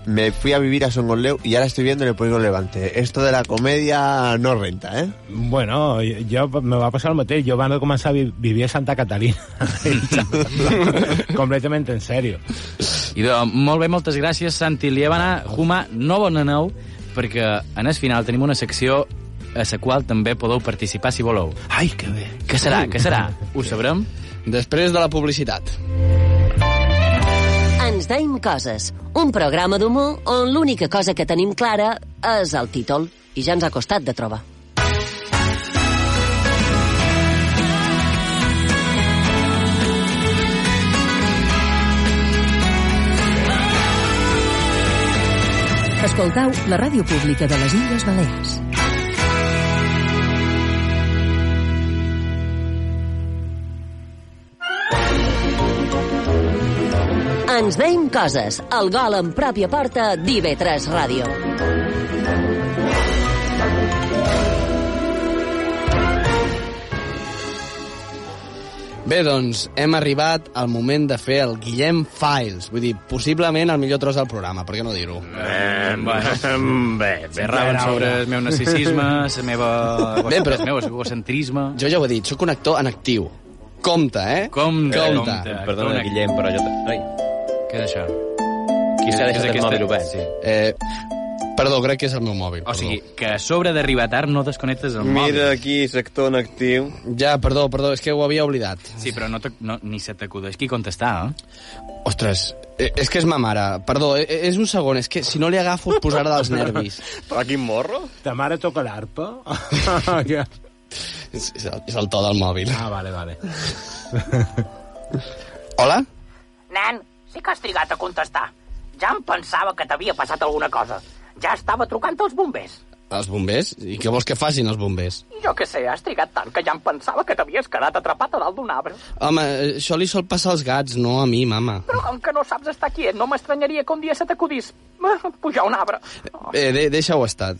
Me fui a vivir a Songoleu y ahora estoy viendo en el Polígono Levante. Esto de la comedia no renta, ¿eh? Bueno, jo, me va passar el mateix. Jo van començar a vi vivir a Santa Catalina. Completament en sèrio. I de, molt bé, moltes gràcies, Santi Liebana. Juma, no bona nou, perquè en el final tenim una secció a la qual també podeu participar si voleu. Ai, que bé. Què serà? Què serà? Ho sabrem? Després de la publicitat. Ens deim coses, un programa d'humor on l'única cosa que tenim clara és el títol, i ja ens ha costat de trobar. Escoltau la ràdio pública de les Illes Balears. Ens deim coses, el gol en pròpia porta d'IV3 Ràdio. Bé, doncs, hem arribat al moment de fer el Guillem Files. Vull dir, possiblement el millor tros del programa, per què no dir-ho? Eh, bueno, bé, bé raven sobre el meu narcisisme, la meva... Bé, però- el meu egocentrisme... Jo ja ho he dit, sóc un actor en actiu. Compte, eh? Compte, Compte. compte. Perdona, Compte. Guillem, però jo... Ai, Què és això? qui s'ha És deixat el mòbil obert? Sí. Eh, perdó, crec que és el meu mòbil. O sigui, que a sobre d'arribar tard no desconnectes el mòbil. Mira aquí, sector en actiu. perdó. Ja, perdó, perdó, és que ho havia oblidat. Sí, però no, te- no ni se t'acudeix qui contestar, eh? Ostres, eh, és que és ma mare. Perdó, eh, és un segon, és que si no li agafo us posarà dels nervis. Però quin morro? Ta mare toca l'arpa? Ja. és, és el, és el to del mòbil. ah, vale, vale. Hola? Nen, sí que has trigat a contestar. Ja em pensava que t'havia passat alguna cosa. Ja estava trucant als bombers. Els bombers? I què vols que facin els bombers? Jo què sé, has trigat tant que ja em pensava que t'havies quedat atrapat a dalt d'un arbre. Home, això li sol passar als gats, no a mi, mama. Però com que no saps estar quiet, no m'estranyaria que un dia se t'acudís eh, pujar un arbre. Eh, de, deixa-ho estar.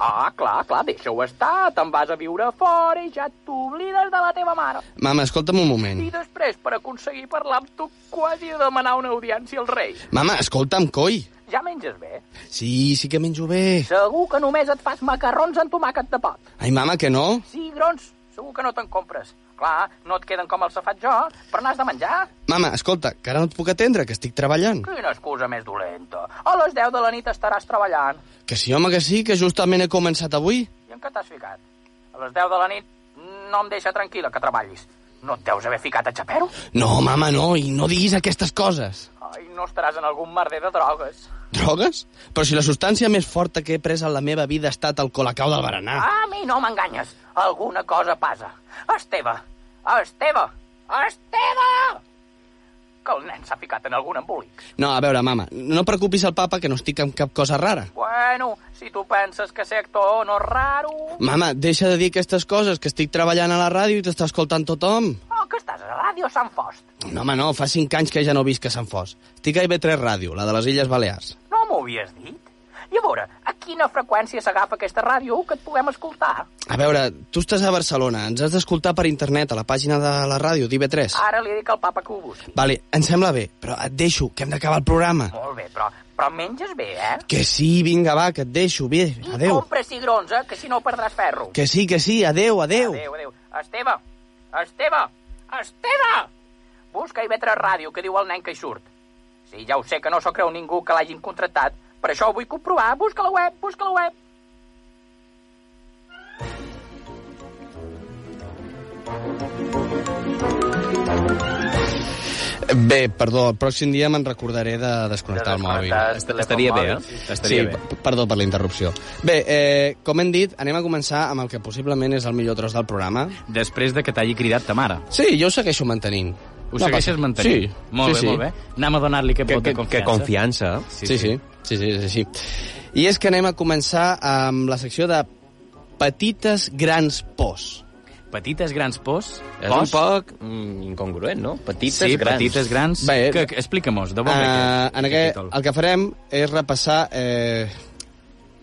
Ah, clar, clar, deixa-ho estar. Te'n vas a viure fora i ja t'oblides de la teva mare. Mama, escolta'm un moment. I després, per aconseguir parlar amb tu, quasi he de demanar una audiència al rei. Mama, escolta'm, coi. Ja menges bé? Sí, sí que menjo bé. Segur que només et fas macarrons amb tomàquet de pot. Ai, mama, que no? Sí, grons, segur que no te'n compres. Clar, no et queden com els que faig jo, però n'has de menjar. Mama, escolta, que ara no et puc atendre, que estic treballant. Quina excusa més dolenta. A les 10 de la nit estaràs treballant. Que sí, home, que sí, que justament he començat avui. I en què t'has ficat? A les 10 de la nit no em deixa tranquil·la que treballis. No et deus haver ficat a xapero? No, mama, no, i no diguis aquestes coses. Ai, no estaràs en algun merder de drogues. Drogues? Però si la substància més forta que he pres en la meva vida ha estat el colacau del berenar. A mi no m'enganyes. Alguna cosa passa. Esteve! Esteve! Esteve! Que el nen s'ha ficat en algun embolic. No, a veure, mama, no preocupis el papa que no estic amb cap cosa rara. Bueno, si tu penses que ser actor no és raro... Mama, deixa de dir aquestes coses, que estic treballant a la ràdio i t'està escoltant tothom. La ràdio Sant Fost. No, home, no, fa cinc anys que ja no visc a Sant Fos. Estic a IB3 Ràdio, la de les Illes Balears. No m'ho havies dit? I a veure, a quina freqüència s'agafa aquesta ràdio que et puguem escoltar? A veure, tu estàs a Barcelona, ens has d'escoltar per internet, a la pàgina de la ràdio d'IB3. Ara li dic al papa que ho busqui. Vale, em sembla bé, però et deixo, que hem d'acabar el programa. Molt bé, però, però menges bé, eh? Que sí, vinga, va, que et deixo, bé, I adeu. compra cigrons, eh? Que si no perdràs ferro. Que sí, que sí, adeu, adeu. Adéu, adéu. Esteve! Esteve! Esteve! Busca IB3 Ràdio, que diu el nen que hi surt. Sí, ja ho sé que no s'ho creu ningú que l'hagin contractat, per això ho vull comprovar. Busca la web, busca la web. Bé, perdó, el pròxim dia me'n recordaré de desconnectar el mòbil. Est- estaria bé, eh? Estaria sí, bé. perdó per la interrupció. Bé, eh, com hem dit, anem a començar amb el que possiblement és el millor tros del programa. Després de que t'hagi cridat ta mare. Sí, jo ho segueixo mantenint. Ho No segueixes passa. mantenint? Sí. Molt sí, bé, sí. molt bé. Anem a donar-li aquest Que, vot de confiança. que confiança. Sí, sí, sí, sí, sí, sí, sí. I és que anem a començar amb la secció de petites grans pors. Petites grans pors? És un poc mm, incongruent, no? Petites sí, grans. petites grans. Bé, que, que, Explica-mos, de bon Uh, uh, en aquest, el que farem és repassar eh,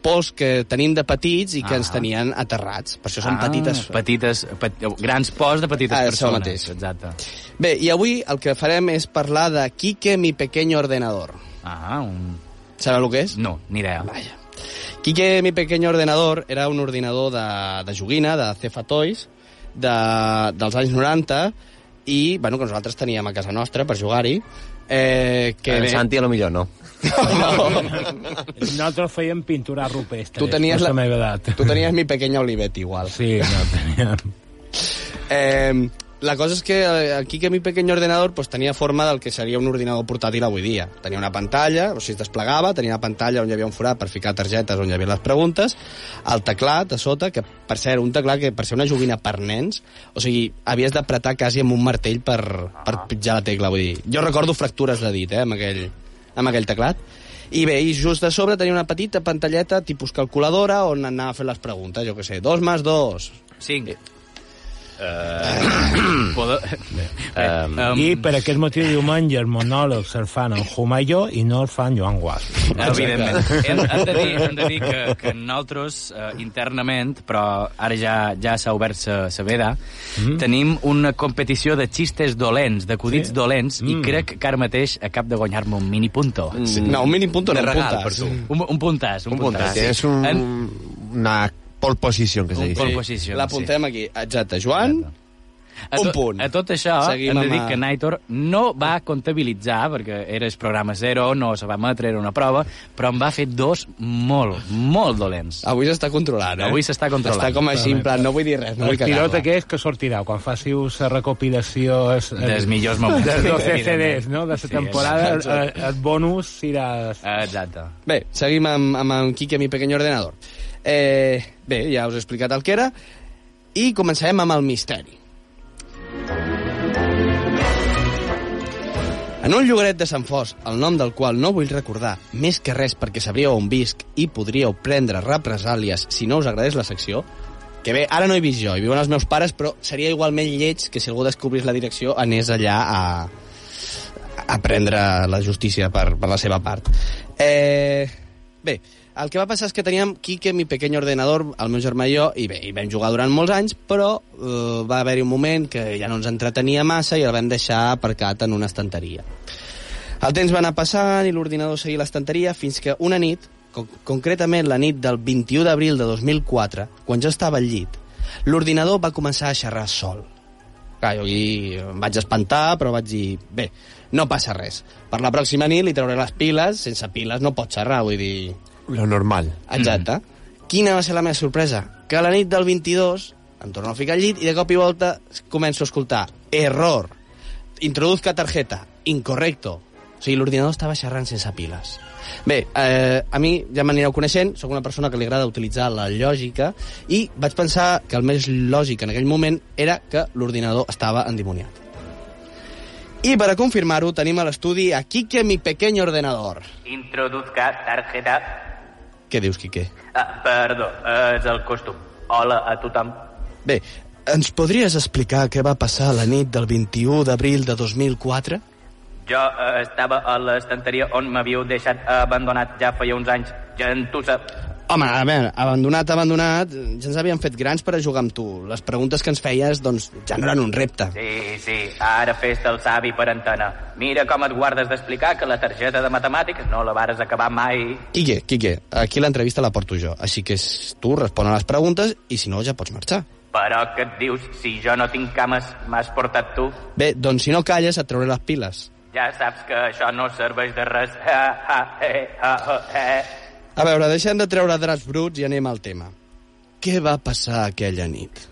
pols que tenim de petits i que Ah. ens tenien aterrats. Per això són petites... petites pet, grans pors de petites Ah, persones. mateix. Exacte. Bé, i avui el que farem és parlar de Quique, mi pequeño ordenador. Ah, un... Sabeu el que és? No, ni idea. Vaja. Quique, mi pequeño ordenador, era un ordinador de, de joguina, de Cefa Toys, de, dels anys 90, i bueno, que nosaltres teníem a casa nostra per jugar-hi. Eh, que bé- Santi a lo millor no. Nosaltres fèiem pintura rupestre. Tu tenies la- la meva edat. Tu tenies mi pequeña Olivet, igual. Sí, no, teníem. Eh, la cosa és que eh, aquí que mi pequeño ordenador pues, tenia forma del que seria un ordinador portàtil avui dia. Tenia una pantalla, o sigui, es desplegava, tenia una pantalla on hi havia un forat per ficar targetes on hi havia les preguntes, el teclat a sota, que per ser un teclat que per ser una joguina per nens, o sigui, havies d'apretar quasi amb un martell per, per pitjar la tecla, vull dir. Jo recordo fractures de dit, eh, amb aquell, amb aquell teclat. I bé, i just a sobre tenia una petita pantalleta tipus calculadora on anava a fer les preguntes, jo que sé, dos més dos. Cinc. Uh, Poder... um, Um, I per aquest motiu diumenge els monòlegs el fan en Humayo i no el fan Joan Guas. Evidentment. Hem, hem, de dir, hem de dir que, que nosaltres, eh, internament, però ara ja ja s'ha obert sa veda, mm. tenim una competició de xistes dolents, d'acudits sí? dolents, mm. i crec que ara mateix acab de guanyar-me un mini punto. Sí. No, un mini punto, no, un regal puntàs. per tu. Un, un puntàs, un, Un puntàs, puntàs. Tienes un, En- una pole position, que se dice. pole position, L'apuntem aquí. Exacte. Joan, A un tot, punt. A tot això, Seguim hem de dir a- que Nightor no va comptabilitzar, perquè era el programa zero, no se va emetre, era una prova, però en va fer dos molt, molt dolents. avui s'està controlant, eh? Avui s'està controlant. Està com així, en plan, no vull dir res, no vull el pilot cagar-la. aquest que sortirà quan faciu la recopilació es, Dels millors moments. dels 12 Evidentment. CDs no? de la Sí, temporada el, exacte. el, el bonus serà Exacte. Bé, seguim amb, amb en Quique, mi pequeño ordenador. Eh, bé, ja us he explicat el que era, i començarem amb el misteri. En un llogaret de Sant Fos, el nom del qual no vull recordar, més que res perquè sabríeu on visc i podríeu prendre represàlies si no us agradés la secció, que bé, ara no he vist jo, hi viuen els meus pares, però seria igualment lleig que si algú descobrís la direcció anés allà a, a prendre la justícia per, per la seva part. Eh, bé, el que va passar és que teníem Quique, mi pequeño ordenador, el meu germà i jo, i bé, hi vam jugar durant molts anys, però eh, va haver-hi un moment que ja no ens entretenia massa i el vam deixar aparcat en una estanteria. El temps va anar passant i l'ordinador seguia l'estanteria fins que una nit, con concretament la nit del 21 d'abril de 2004, quan jo estava al llit, l'ordinador va començar a xerrar sol. Clar, jo em vaig espantar, però vaig dir, bé, no passa res. Per la pròxima nit li trauré les piles, sense piles no pot xerrar, vull dir... Lo normal. Exacte. Mm. Quina va ser la meva sorpresa? Que a la nit del 22 em torno a ficar al llit i de cop i volta començo a escoltar error, introduzca tarjeta, incorrecto. O sigui, l'ordinador estava xerrant sense piles. Bé, eh, a mi ja m'anireu coneixent, sóc una persona que li agrada utilitzar la lògica i vaig pensar que el més lògic en aquell moment era que l'ordinador estava endimoniat. I per a confirmar-ho tenim a l'estudi a Quique, mi pequeño ordenador. Introduzca tarjeta. Què dius, Quique? Ah, perdó, és el costum. Hola a tothom. Bé, ens podries explicar què va passar la nit del 21 d'abril de 2004? Jo eh, estava a l'estanteria on m'havíeu deixat abandonat ja feia uns anys. Gentussa. Home, a veure, abandonat, abandonat, ja ens havíem fet grans per a jugar amb tu. Les preguntes que ens feies, doncs, ja no eren un repte. Sí, sí, ara fes-te el savi per antena. Mira com et guardes d'explicar que la targeta de matemàtiques no la vares acabar mai. Quique, Quique, aquí l'entrevista la porto jo, així que és- tu respon a les preguntes i si no ja pots marxar. Però què et dius? Si jo no tinc cames, m'has portat tu. Bé, doncs si no calles et trauré les piles. Ja saps que això no serveix de res. Ha, ha, he, ha, ha, he. A veure, deixem de treure draps bruts i anem al tema. Què va passar aquella nit?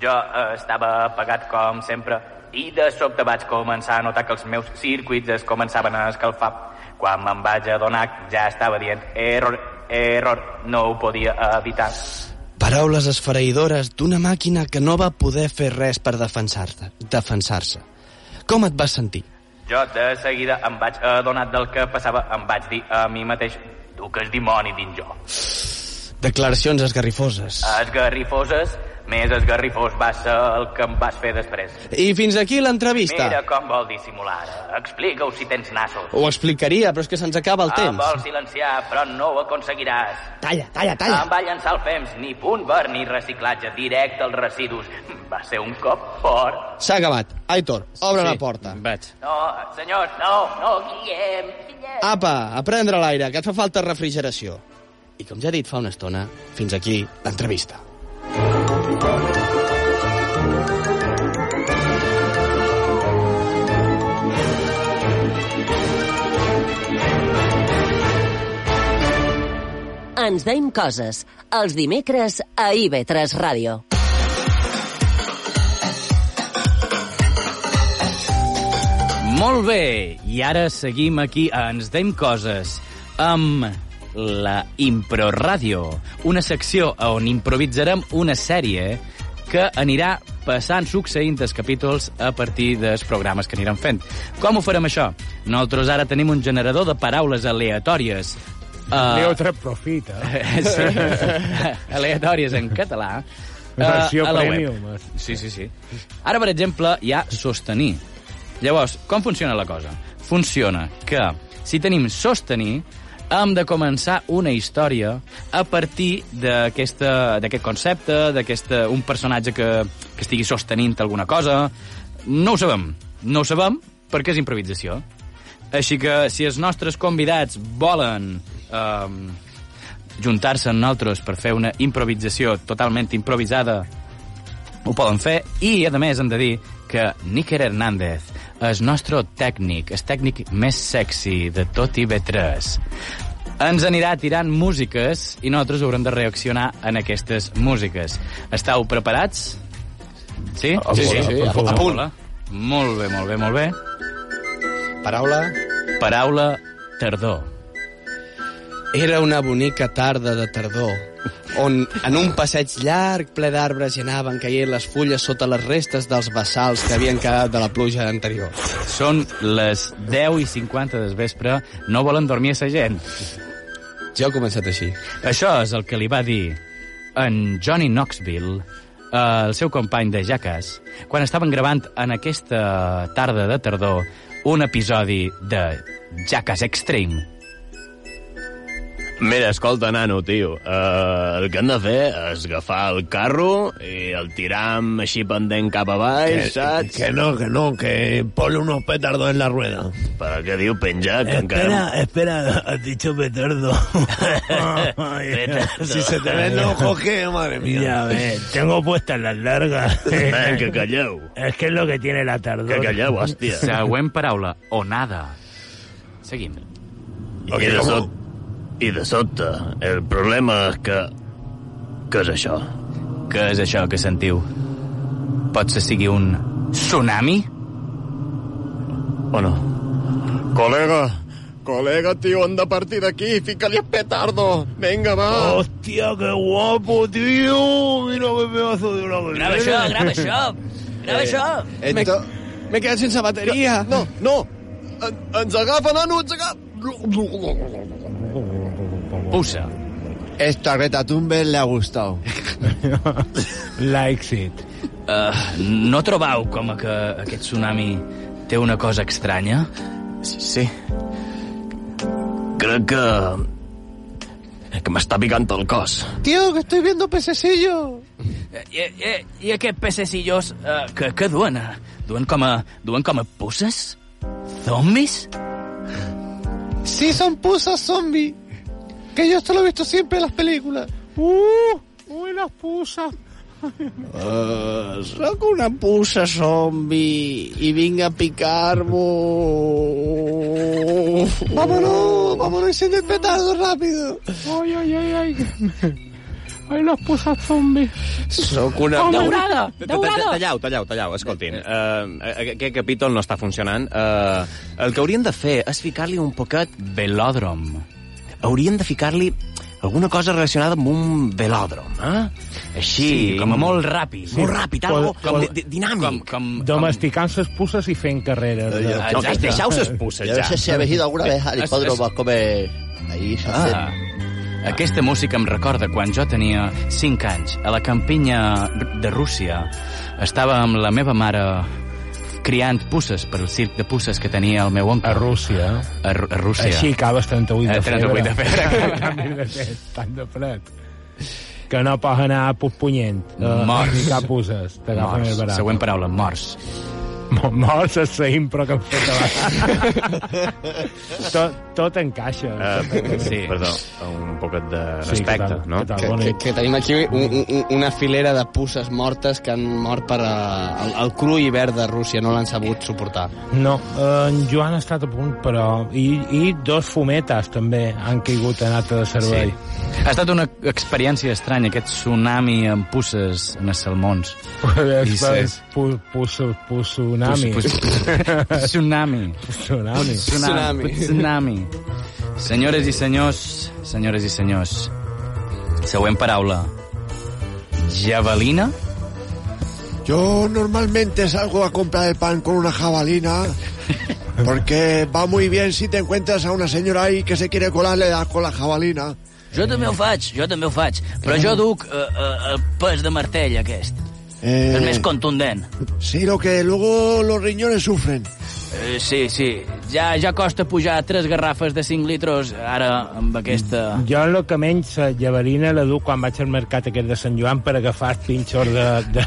Jo eh, estava apagat com sempre i de sobte vaig començar a notar que els meus circuits es començaven a escalfar. Quan me'n vaig adonar ja estava dient error, error, no ho podia evitar. Paraules esfereïdores d'una màquina que no va poder fer res per defensar-se. Defensar-se. Com et vas sentir? Jo de seguida em vaig adonar del que passava, em vaig dir a mi mateix, tu que és dimoni dins jo. Declaracions esgarrifoses. Esgarrifoses, més esgarrifós va ser el que em vas fer després. I fins aquí l'entrevista. Mira com vol dissimular. Explica-ho si tens nassos. Ho explicaria, però és que se'ns acaba el Em temps. vol silenciar, però no ho aconseguiràs. Talla, talla, talla. Em va llançar el FEMS, ni punt verd ni reciclatge, directe als residus. Va ser un cop fort. S'ha acabat. Aitor, obre Sí, la porta. Vaig. No, senyors, no, no, Guillem. Guillem. Apa, a prendre l'aire, que et fa falta refrigeració. I com ja he dit fa una estona, fins aquí l'entrevista. Ens deim coses, els dimecres a IB3 Ràdio. Molt bé, i ara seguim aquí a Ens Deim Coses amb la Impro Ràdio, una secció on improvisarem una sèrie que anirà passant succeint els capítols a partir dels programes que anirem fent. Com ho farem això? Nosaltres ara tenim un generador de paraules aleatòries. Uh, Leo tres profita. sí, aleatòries en català. eh, Versió web. premium. Sí, sí, sí. Ara, per exemple, hi ha sostenir. Llavors, com funciona la cosa? Funciona que, si tenim sostenir, hem de començar una història a partir d'aquest concepte, d'aquest un personatge que, que estigui sostenint alguna cosa. No ho sabem. No ho sabem perquè és improvisació. Així que, si els nostres convidats volen eh, juntar-se amb nosaltres per fer una improvisació totalment improvisada, ho poden fer. I, a més, hem de dir que Níker Hernández, el nostre tècnic, el tècnic més sexy de tot IB3, ens anirà tirant músiques i nosaltres haurem de reaccionar en aquestes músiques. Estàu preparats? Sí? A sí, punt, sí, a punt, a punt. Molt bé, molt bé, molt bé. Paraula. Paraula tardor. Era una bonica tarda de tardor, on en un passeig llarg ple d'arbres hi anaven caient les fulles sota les restes dels bassals que havien quedat de la pluja anterior. Són les 10 i 50 del vespre, no volen dormir a la gent. Jo he començat així. Això és el que li va dir en Johnny Knoxville, eh, el seu company de Jackass, quan estaven gravant en aquesta tarda de tardor un episodi de Jackass Extreme. Mira, escolta, nano, tio, uh, el que hem de fer és agafar el carro i el tiram així pendent cap a baix, saps? Que no, que no, que ponle unos petardos en la rueda. Per què diu penjar? Que Espera, encara... espera, has dicho petardo. Petardo. Si se te ven los ojos, ¿qué? madre mía. Ya ves, tengo puestas las largas. Eh, que calleu. Es que es lo que tiene la tardor. Que calleu, hòstia. Següent paraula, onada. Seguim. I de, sobte, I de sobte, el problema és que... Què és això? Què és això que sentiu? Pot ser sigui un tsunami? O no? Colega, colega, tío, anda a partir de aquí, fícale el petardo. Venga, va. Hostia, qué guapo, tío. Mira qué pedazo de una Grava això, grava això. Grava això. M'he m'he quedat sense bateria. No, no. En, ens agafa, nano, ens agafa. Pussa. Esta Greta Thunberg le ha gustado. Likes it. Uh, no trobau com a que aquest tsunami té una cosa estranya? Sí. Crec que... que m'està picant el cos. Tío, que estoy viendo pececillo. I, i, i aquests pececillos uh, que, que duen? eh? Duen com a, duen com a pusses? Zombis? Sí, son pusas zombie. Que yo esto lo he visto siempre en las películas. Uh, uy, las pusas. Uh, una pusa zombi i vinc a picar-vos. Vámonos, vámonos, enciende el petardo rápido. Ay, ay, ay, ay. Ay, las pusas zombies. Soc una... Oh, daurada, daurada. Tallau, tallau, tallau, escoltin. Uh, aquest capítol no està funcionant. Uh, el que haurien de fer és ficar-li un poquet... Velòdrom. Haurien de ficar-li alguna cosa relacionada amb un velòdrom, eh? Així... Sí, com a molt ràpid. Molt ràpid, algo com, di- dinàmic. Com, com, Domesticant ses pusses i fent carreres. No, Exacte. deixeu-se expulsar, Yo no sé si habéis ido alguna vez al hipódromo a comer... Ahí se hacen... Ah, aquesta música em recorda quan jo tenia 5 anys. A la campinya de Rússia estava amb la meva mare criant pusses per al circ de pusses que tenia el meu oncle. A Rússia. A, a Rússia. Així acabes 38 de Eh, 38 de febre. De tant de fred. Que no pots anar puspunyent. Uh, Morts. Ni cap pusses. Morts. Següent paraula, morts. Mo- Morts és la impro que hem fet abans. tot, tot encaixa. Uh, sí. Perdó, un poquet de Sí, respecte, tal? no? Tal? Que, que, que tenim aquí un, un, una filera de pusses mortes que han mort per uh, el, el cru hivern de Rússia, no l'han sabut suportar. No, eh, en Joan ha estat a punt, però... I, i dos fumetes, també, han caigut en acte de servei. Ha estat una experiència estranya, aquest tsunami amb pusses en els salmons. I ses- Pu, pus, pus, tsunami. Pus- pus- Tsunami. Tsunami. Tsunami. Tsunami. Senyores i senyors, senyores i senyors, següent paraula. Javelina? Yo normalmente salgo a comprar el pan con una jabalina porque va muy bien si te encuentras a una señora ahí que se quiere colar, le das con la jabalina. Jo també ho faig, jo també ho faig. Però jo duc uh, uh, el pes de martell, aquest. Eh, És més contundent. Sí, lo que luego los riñones sufren. Eh, sí, sí. Ja, ja costa pujar tres garrafes de 5 litres ara amb aquesta... Jo el que menys la llaverina la duc quan vaig al mercat aquest de Sant Joan per agafar els pinxos de... de...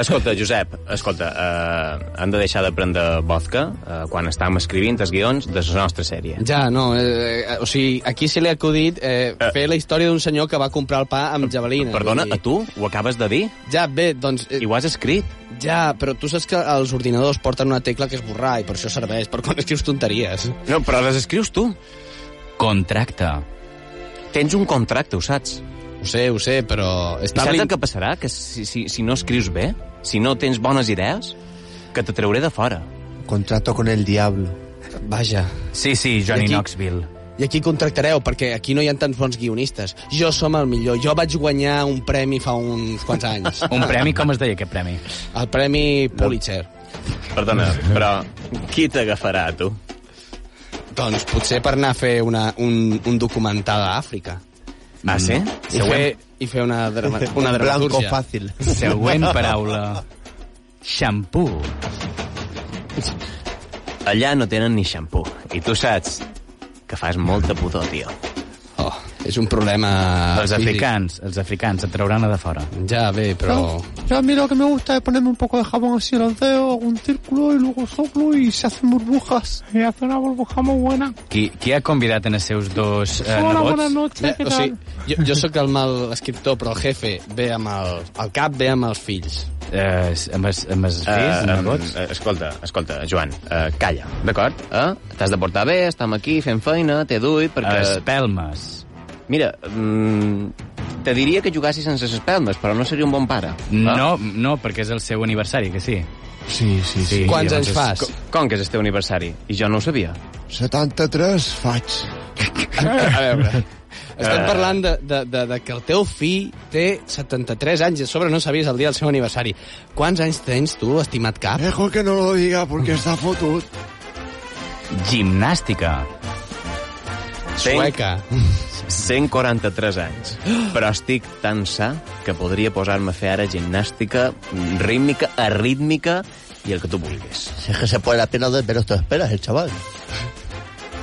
Escolta, Josep, escolta, uh, hem de deixar de prendre vodka uh, quan estàvem escrivint els guions de la nostra sèrie. Ja, no, eh, eh, o sigui, aquí se li ha acudit eh, fer la història d'un senyor que va comprar el pa amb javelina. Perdona, vull a tu? Ho acabes de dir? Ja, bé, doncs... Eh, I ho has escrit? Ja, però tu saps que els ordinadors porten una tecla que és borrar i per això serveix, per quan escrius tonteries. No, però les escrius tu. Contracte. Tens un contracte, ho saps? Ho sé, ho sé, però... I saps el que passarà? Que si, si, si no escrius bé, si no tens bones idees, que te trauré de fora. Contrato con el diablo. Vaja. Sí, sí, Johnny I aquí- Knoxville. I aquí contractareu, perquè aquí no hi ha tants bons guionistes. Jo som el millor. Jo vaig guanyar un premi fa uns quants anys. Un premi, com es deia aquest premi? El premi Pulitzer. Perdona, però qui t'agafarà, tu? Doncs potser per anar a fer una, un, un documental a Àfrica. Ah, sí? I fer, i fer una, drama, una Un blanco dramatúrgia. fácil. Següent paraula. Xampú. Allà no tenen ni xampú. I tu saps que fas molta pudor, tio. És un problema Els físic. africans, els africans et trauran a de fora. Ja, bé, però... Yo a mí lo que me gusta es ponerme un poco de jabón así en los dedos, hago un círculo y luego soplo y se hacen burbujas. Y hace una burbuja muy buena. Qui, qui ha convidat en els seus dos eh, Hola, nebots? buenas noches, Bé, ¿qué o tal? sigui, jo, jo sóc el mal escriptor, però el jefe ve amb el... El cap ve amb els fills. Eh, amb els, amb els fills, Eh, nebots? eh, escolta, escolta, Joan, uh, calla, d'acord? Eh? T'has de portar bé, estem aquí fent feina, t'he duit, perquè... Espelmes. Mira, mm, te diria que jugassis sense espelmes, però no seria un bon pare. No, no, perquè és el seu aniversari, que sí. Sí, sí, sí. Quants llavors anys fas? Com, com que és el teu aniversari? I jo no ho sabia. 73 faig. A veure... Estem parlant de, de, de, de que el teu fill té 73 anys i a sobre no sabies el dia del seu aniversari. Quants anys tens tu, estimat cap? Mejor que no lo diga porque está fotut. Gimnàstica. Sueca. 143 anys. Però estic tan sa que podria posar-me a fer ara gimnàstica rítmica, arrítmica i el que tu vulguis. Si es que se pone la pena de menos te esperas, el chaval.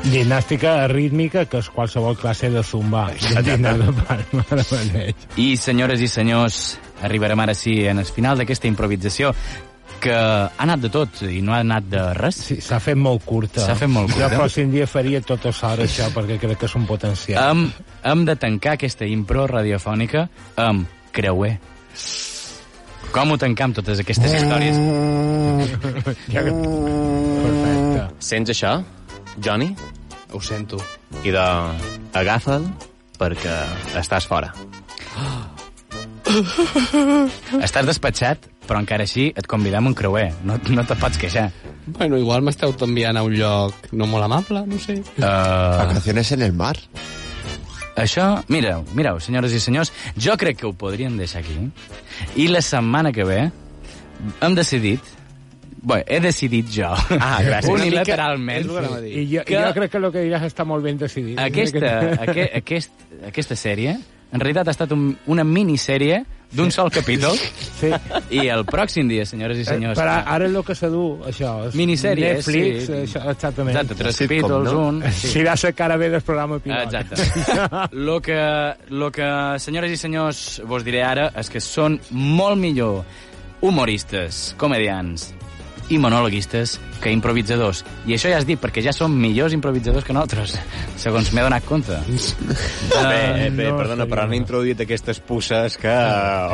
Gimnàstica rítmica, que és qualsevol classe de zumba. I, senyores i senyors, arribarem ara sí en el final d'aquesta improvisació que ha anat de tot i no ha anat de res. Sí, s'ha fet molt curta. S'ha fet molt Jo curta. el pròxim dia faria tot a l'hora això, perquè crec que és un potencial. Hem, hem de tancar aquesta impro radiofònica amb creuer. Com ho tancam totes aquestes històries? Ja que- Perfecte. Sents això, Johnny? Ho sento. I de... agafa'l perquè estàs fora. Estàs despatxat, però encara així et convidem un creuer. No, no te pots queixar. Bueno, igual m'esteu enviant a un lloc no molt amable, no sé. Uh, Vacaciones en el mar. això, mireu, mireu, senyores i senyors, jo crec que ho podríem deixar aquí. I la setmana que ve hem decidit Bé, he decidit jo. Ah, gràcies. Unilateralment. I jo, Que- jo crec que el que diràs està molt ben decidit. Aquesta, aqu aquest, aquesta sèrie, en realitat ha estat un, una minissèrie d'un sol capítol. Sí. I el pròxim dia, senyores i senyors... Però ara és el que s'ha du, això. És Minissèrie, Netflix, sí. això, exactament. Exacte, tres Sitcom, capítols, no? un... Sí. Si la cara bé del programa pilot. Exacte. Lo que, lo que, senyores i senyors, vos diré ara és que són molt millor humoristes, comedians i monologuistes que improvisadors. I això ja has dit, perquè ja són millors improvisadors que nosaltres, segons m'he donat compte. Bé, bé, no perdona, però han introduït aquestes pusses que...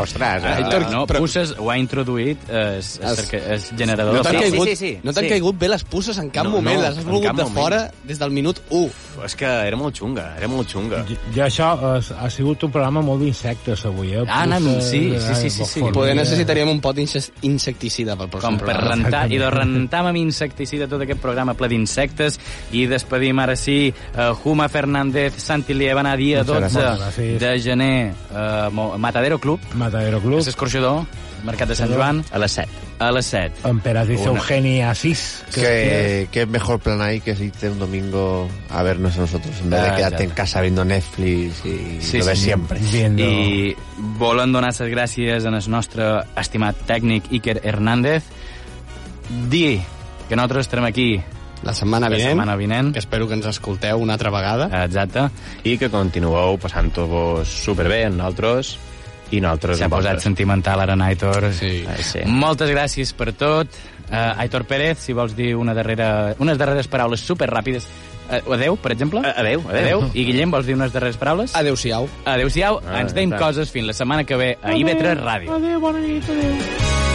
Ostres, eh? Aitor, no, Pusses ho ha introduït es, es, es, es generador. No t'han Sí, sí, caigut, sí, sí. no t'han Sí. caigut bé les pusses en cap No, moment, no, les has volgut de moment. fora des del minut 1. És que era molt xunga, era molt xunga. Jo, jo això és, ha sigut un programa molt d'insectes avui, eh? Ah, anem, Puces, sí, eh, sí, sí, sí, sí. Poder necessitaríem un pot insecticida pel pròxim com per programa. rentar, i de rentar amb insecticida tot aquest programa ple d'insectes i despedim ara sí uh, Juma Fernández, Santi Lievana dia Muchas 12 gràcies. de gener uh, Matadero Club Matadero Club. és escorxador, Mercat de Sant Joan A les 7. a les 7 Emperatriz Una. Eugenia Asís. Que, que mejor plan ahí que irte un domingo a vernos a nosotros, en vez de Ah, quedarte ya. en casa viendo Netflix y Sí, lo ves sí. siempre. Viendo... i volen donar les gràcies en el nostre estimat tècnic Iker Hernández dir que nosaltres estarem aquí La setmana la vinent, setmana vinent que espero que ens escolteu una altra vegada. exacte I que continueu passant-vos superbé amb nosaltres i nosaltres s'ha posat sentimental ara en Aitor Sí. Ah, sí. Moltes gràcies per tot. Uh, Aitor Pérez, si vols dir una darrera, unes darreres paraules super ràpides. Uh, adeu, per exemple. A- adeu, adeu. I Guillem, vols dir unes darreres paraules? Adéu-siau. Adéu-siau. Ah, Ens deim clar. coses fins la setmana que ve a IB3 Ràdio. Adéu, bona nit, adéu.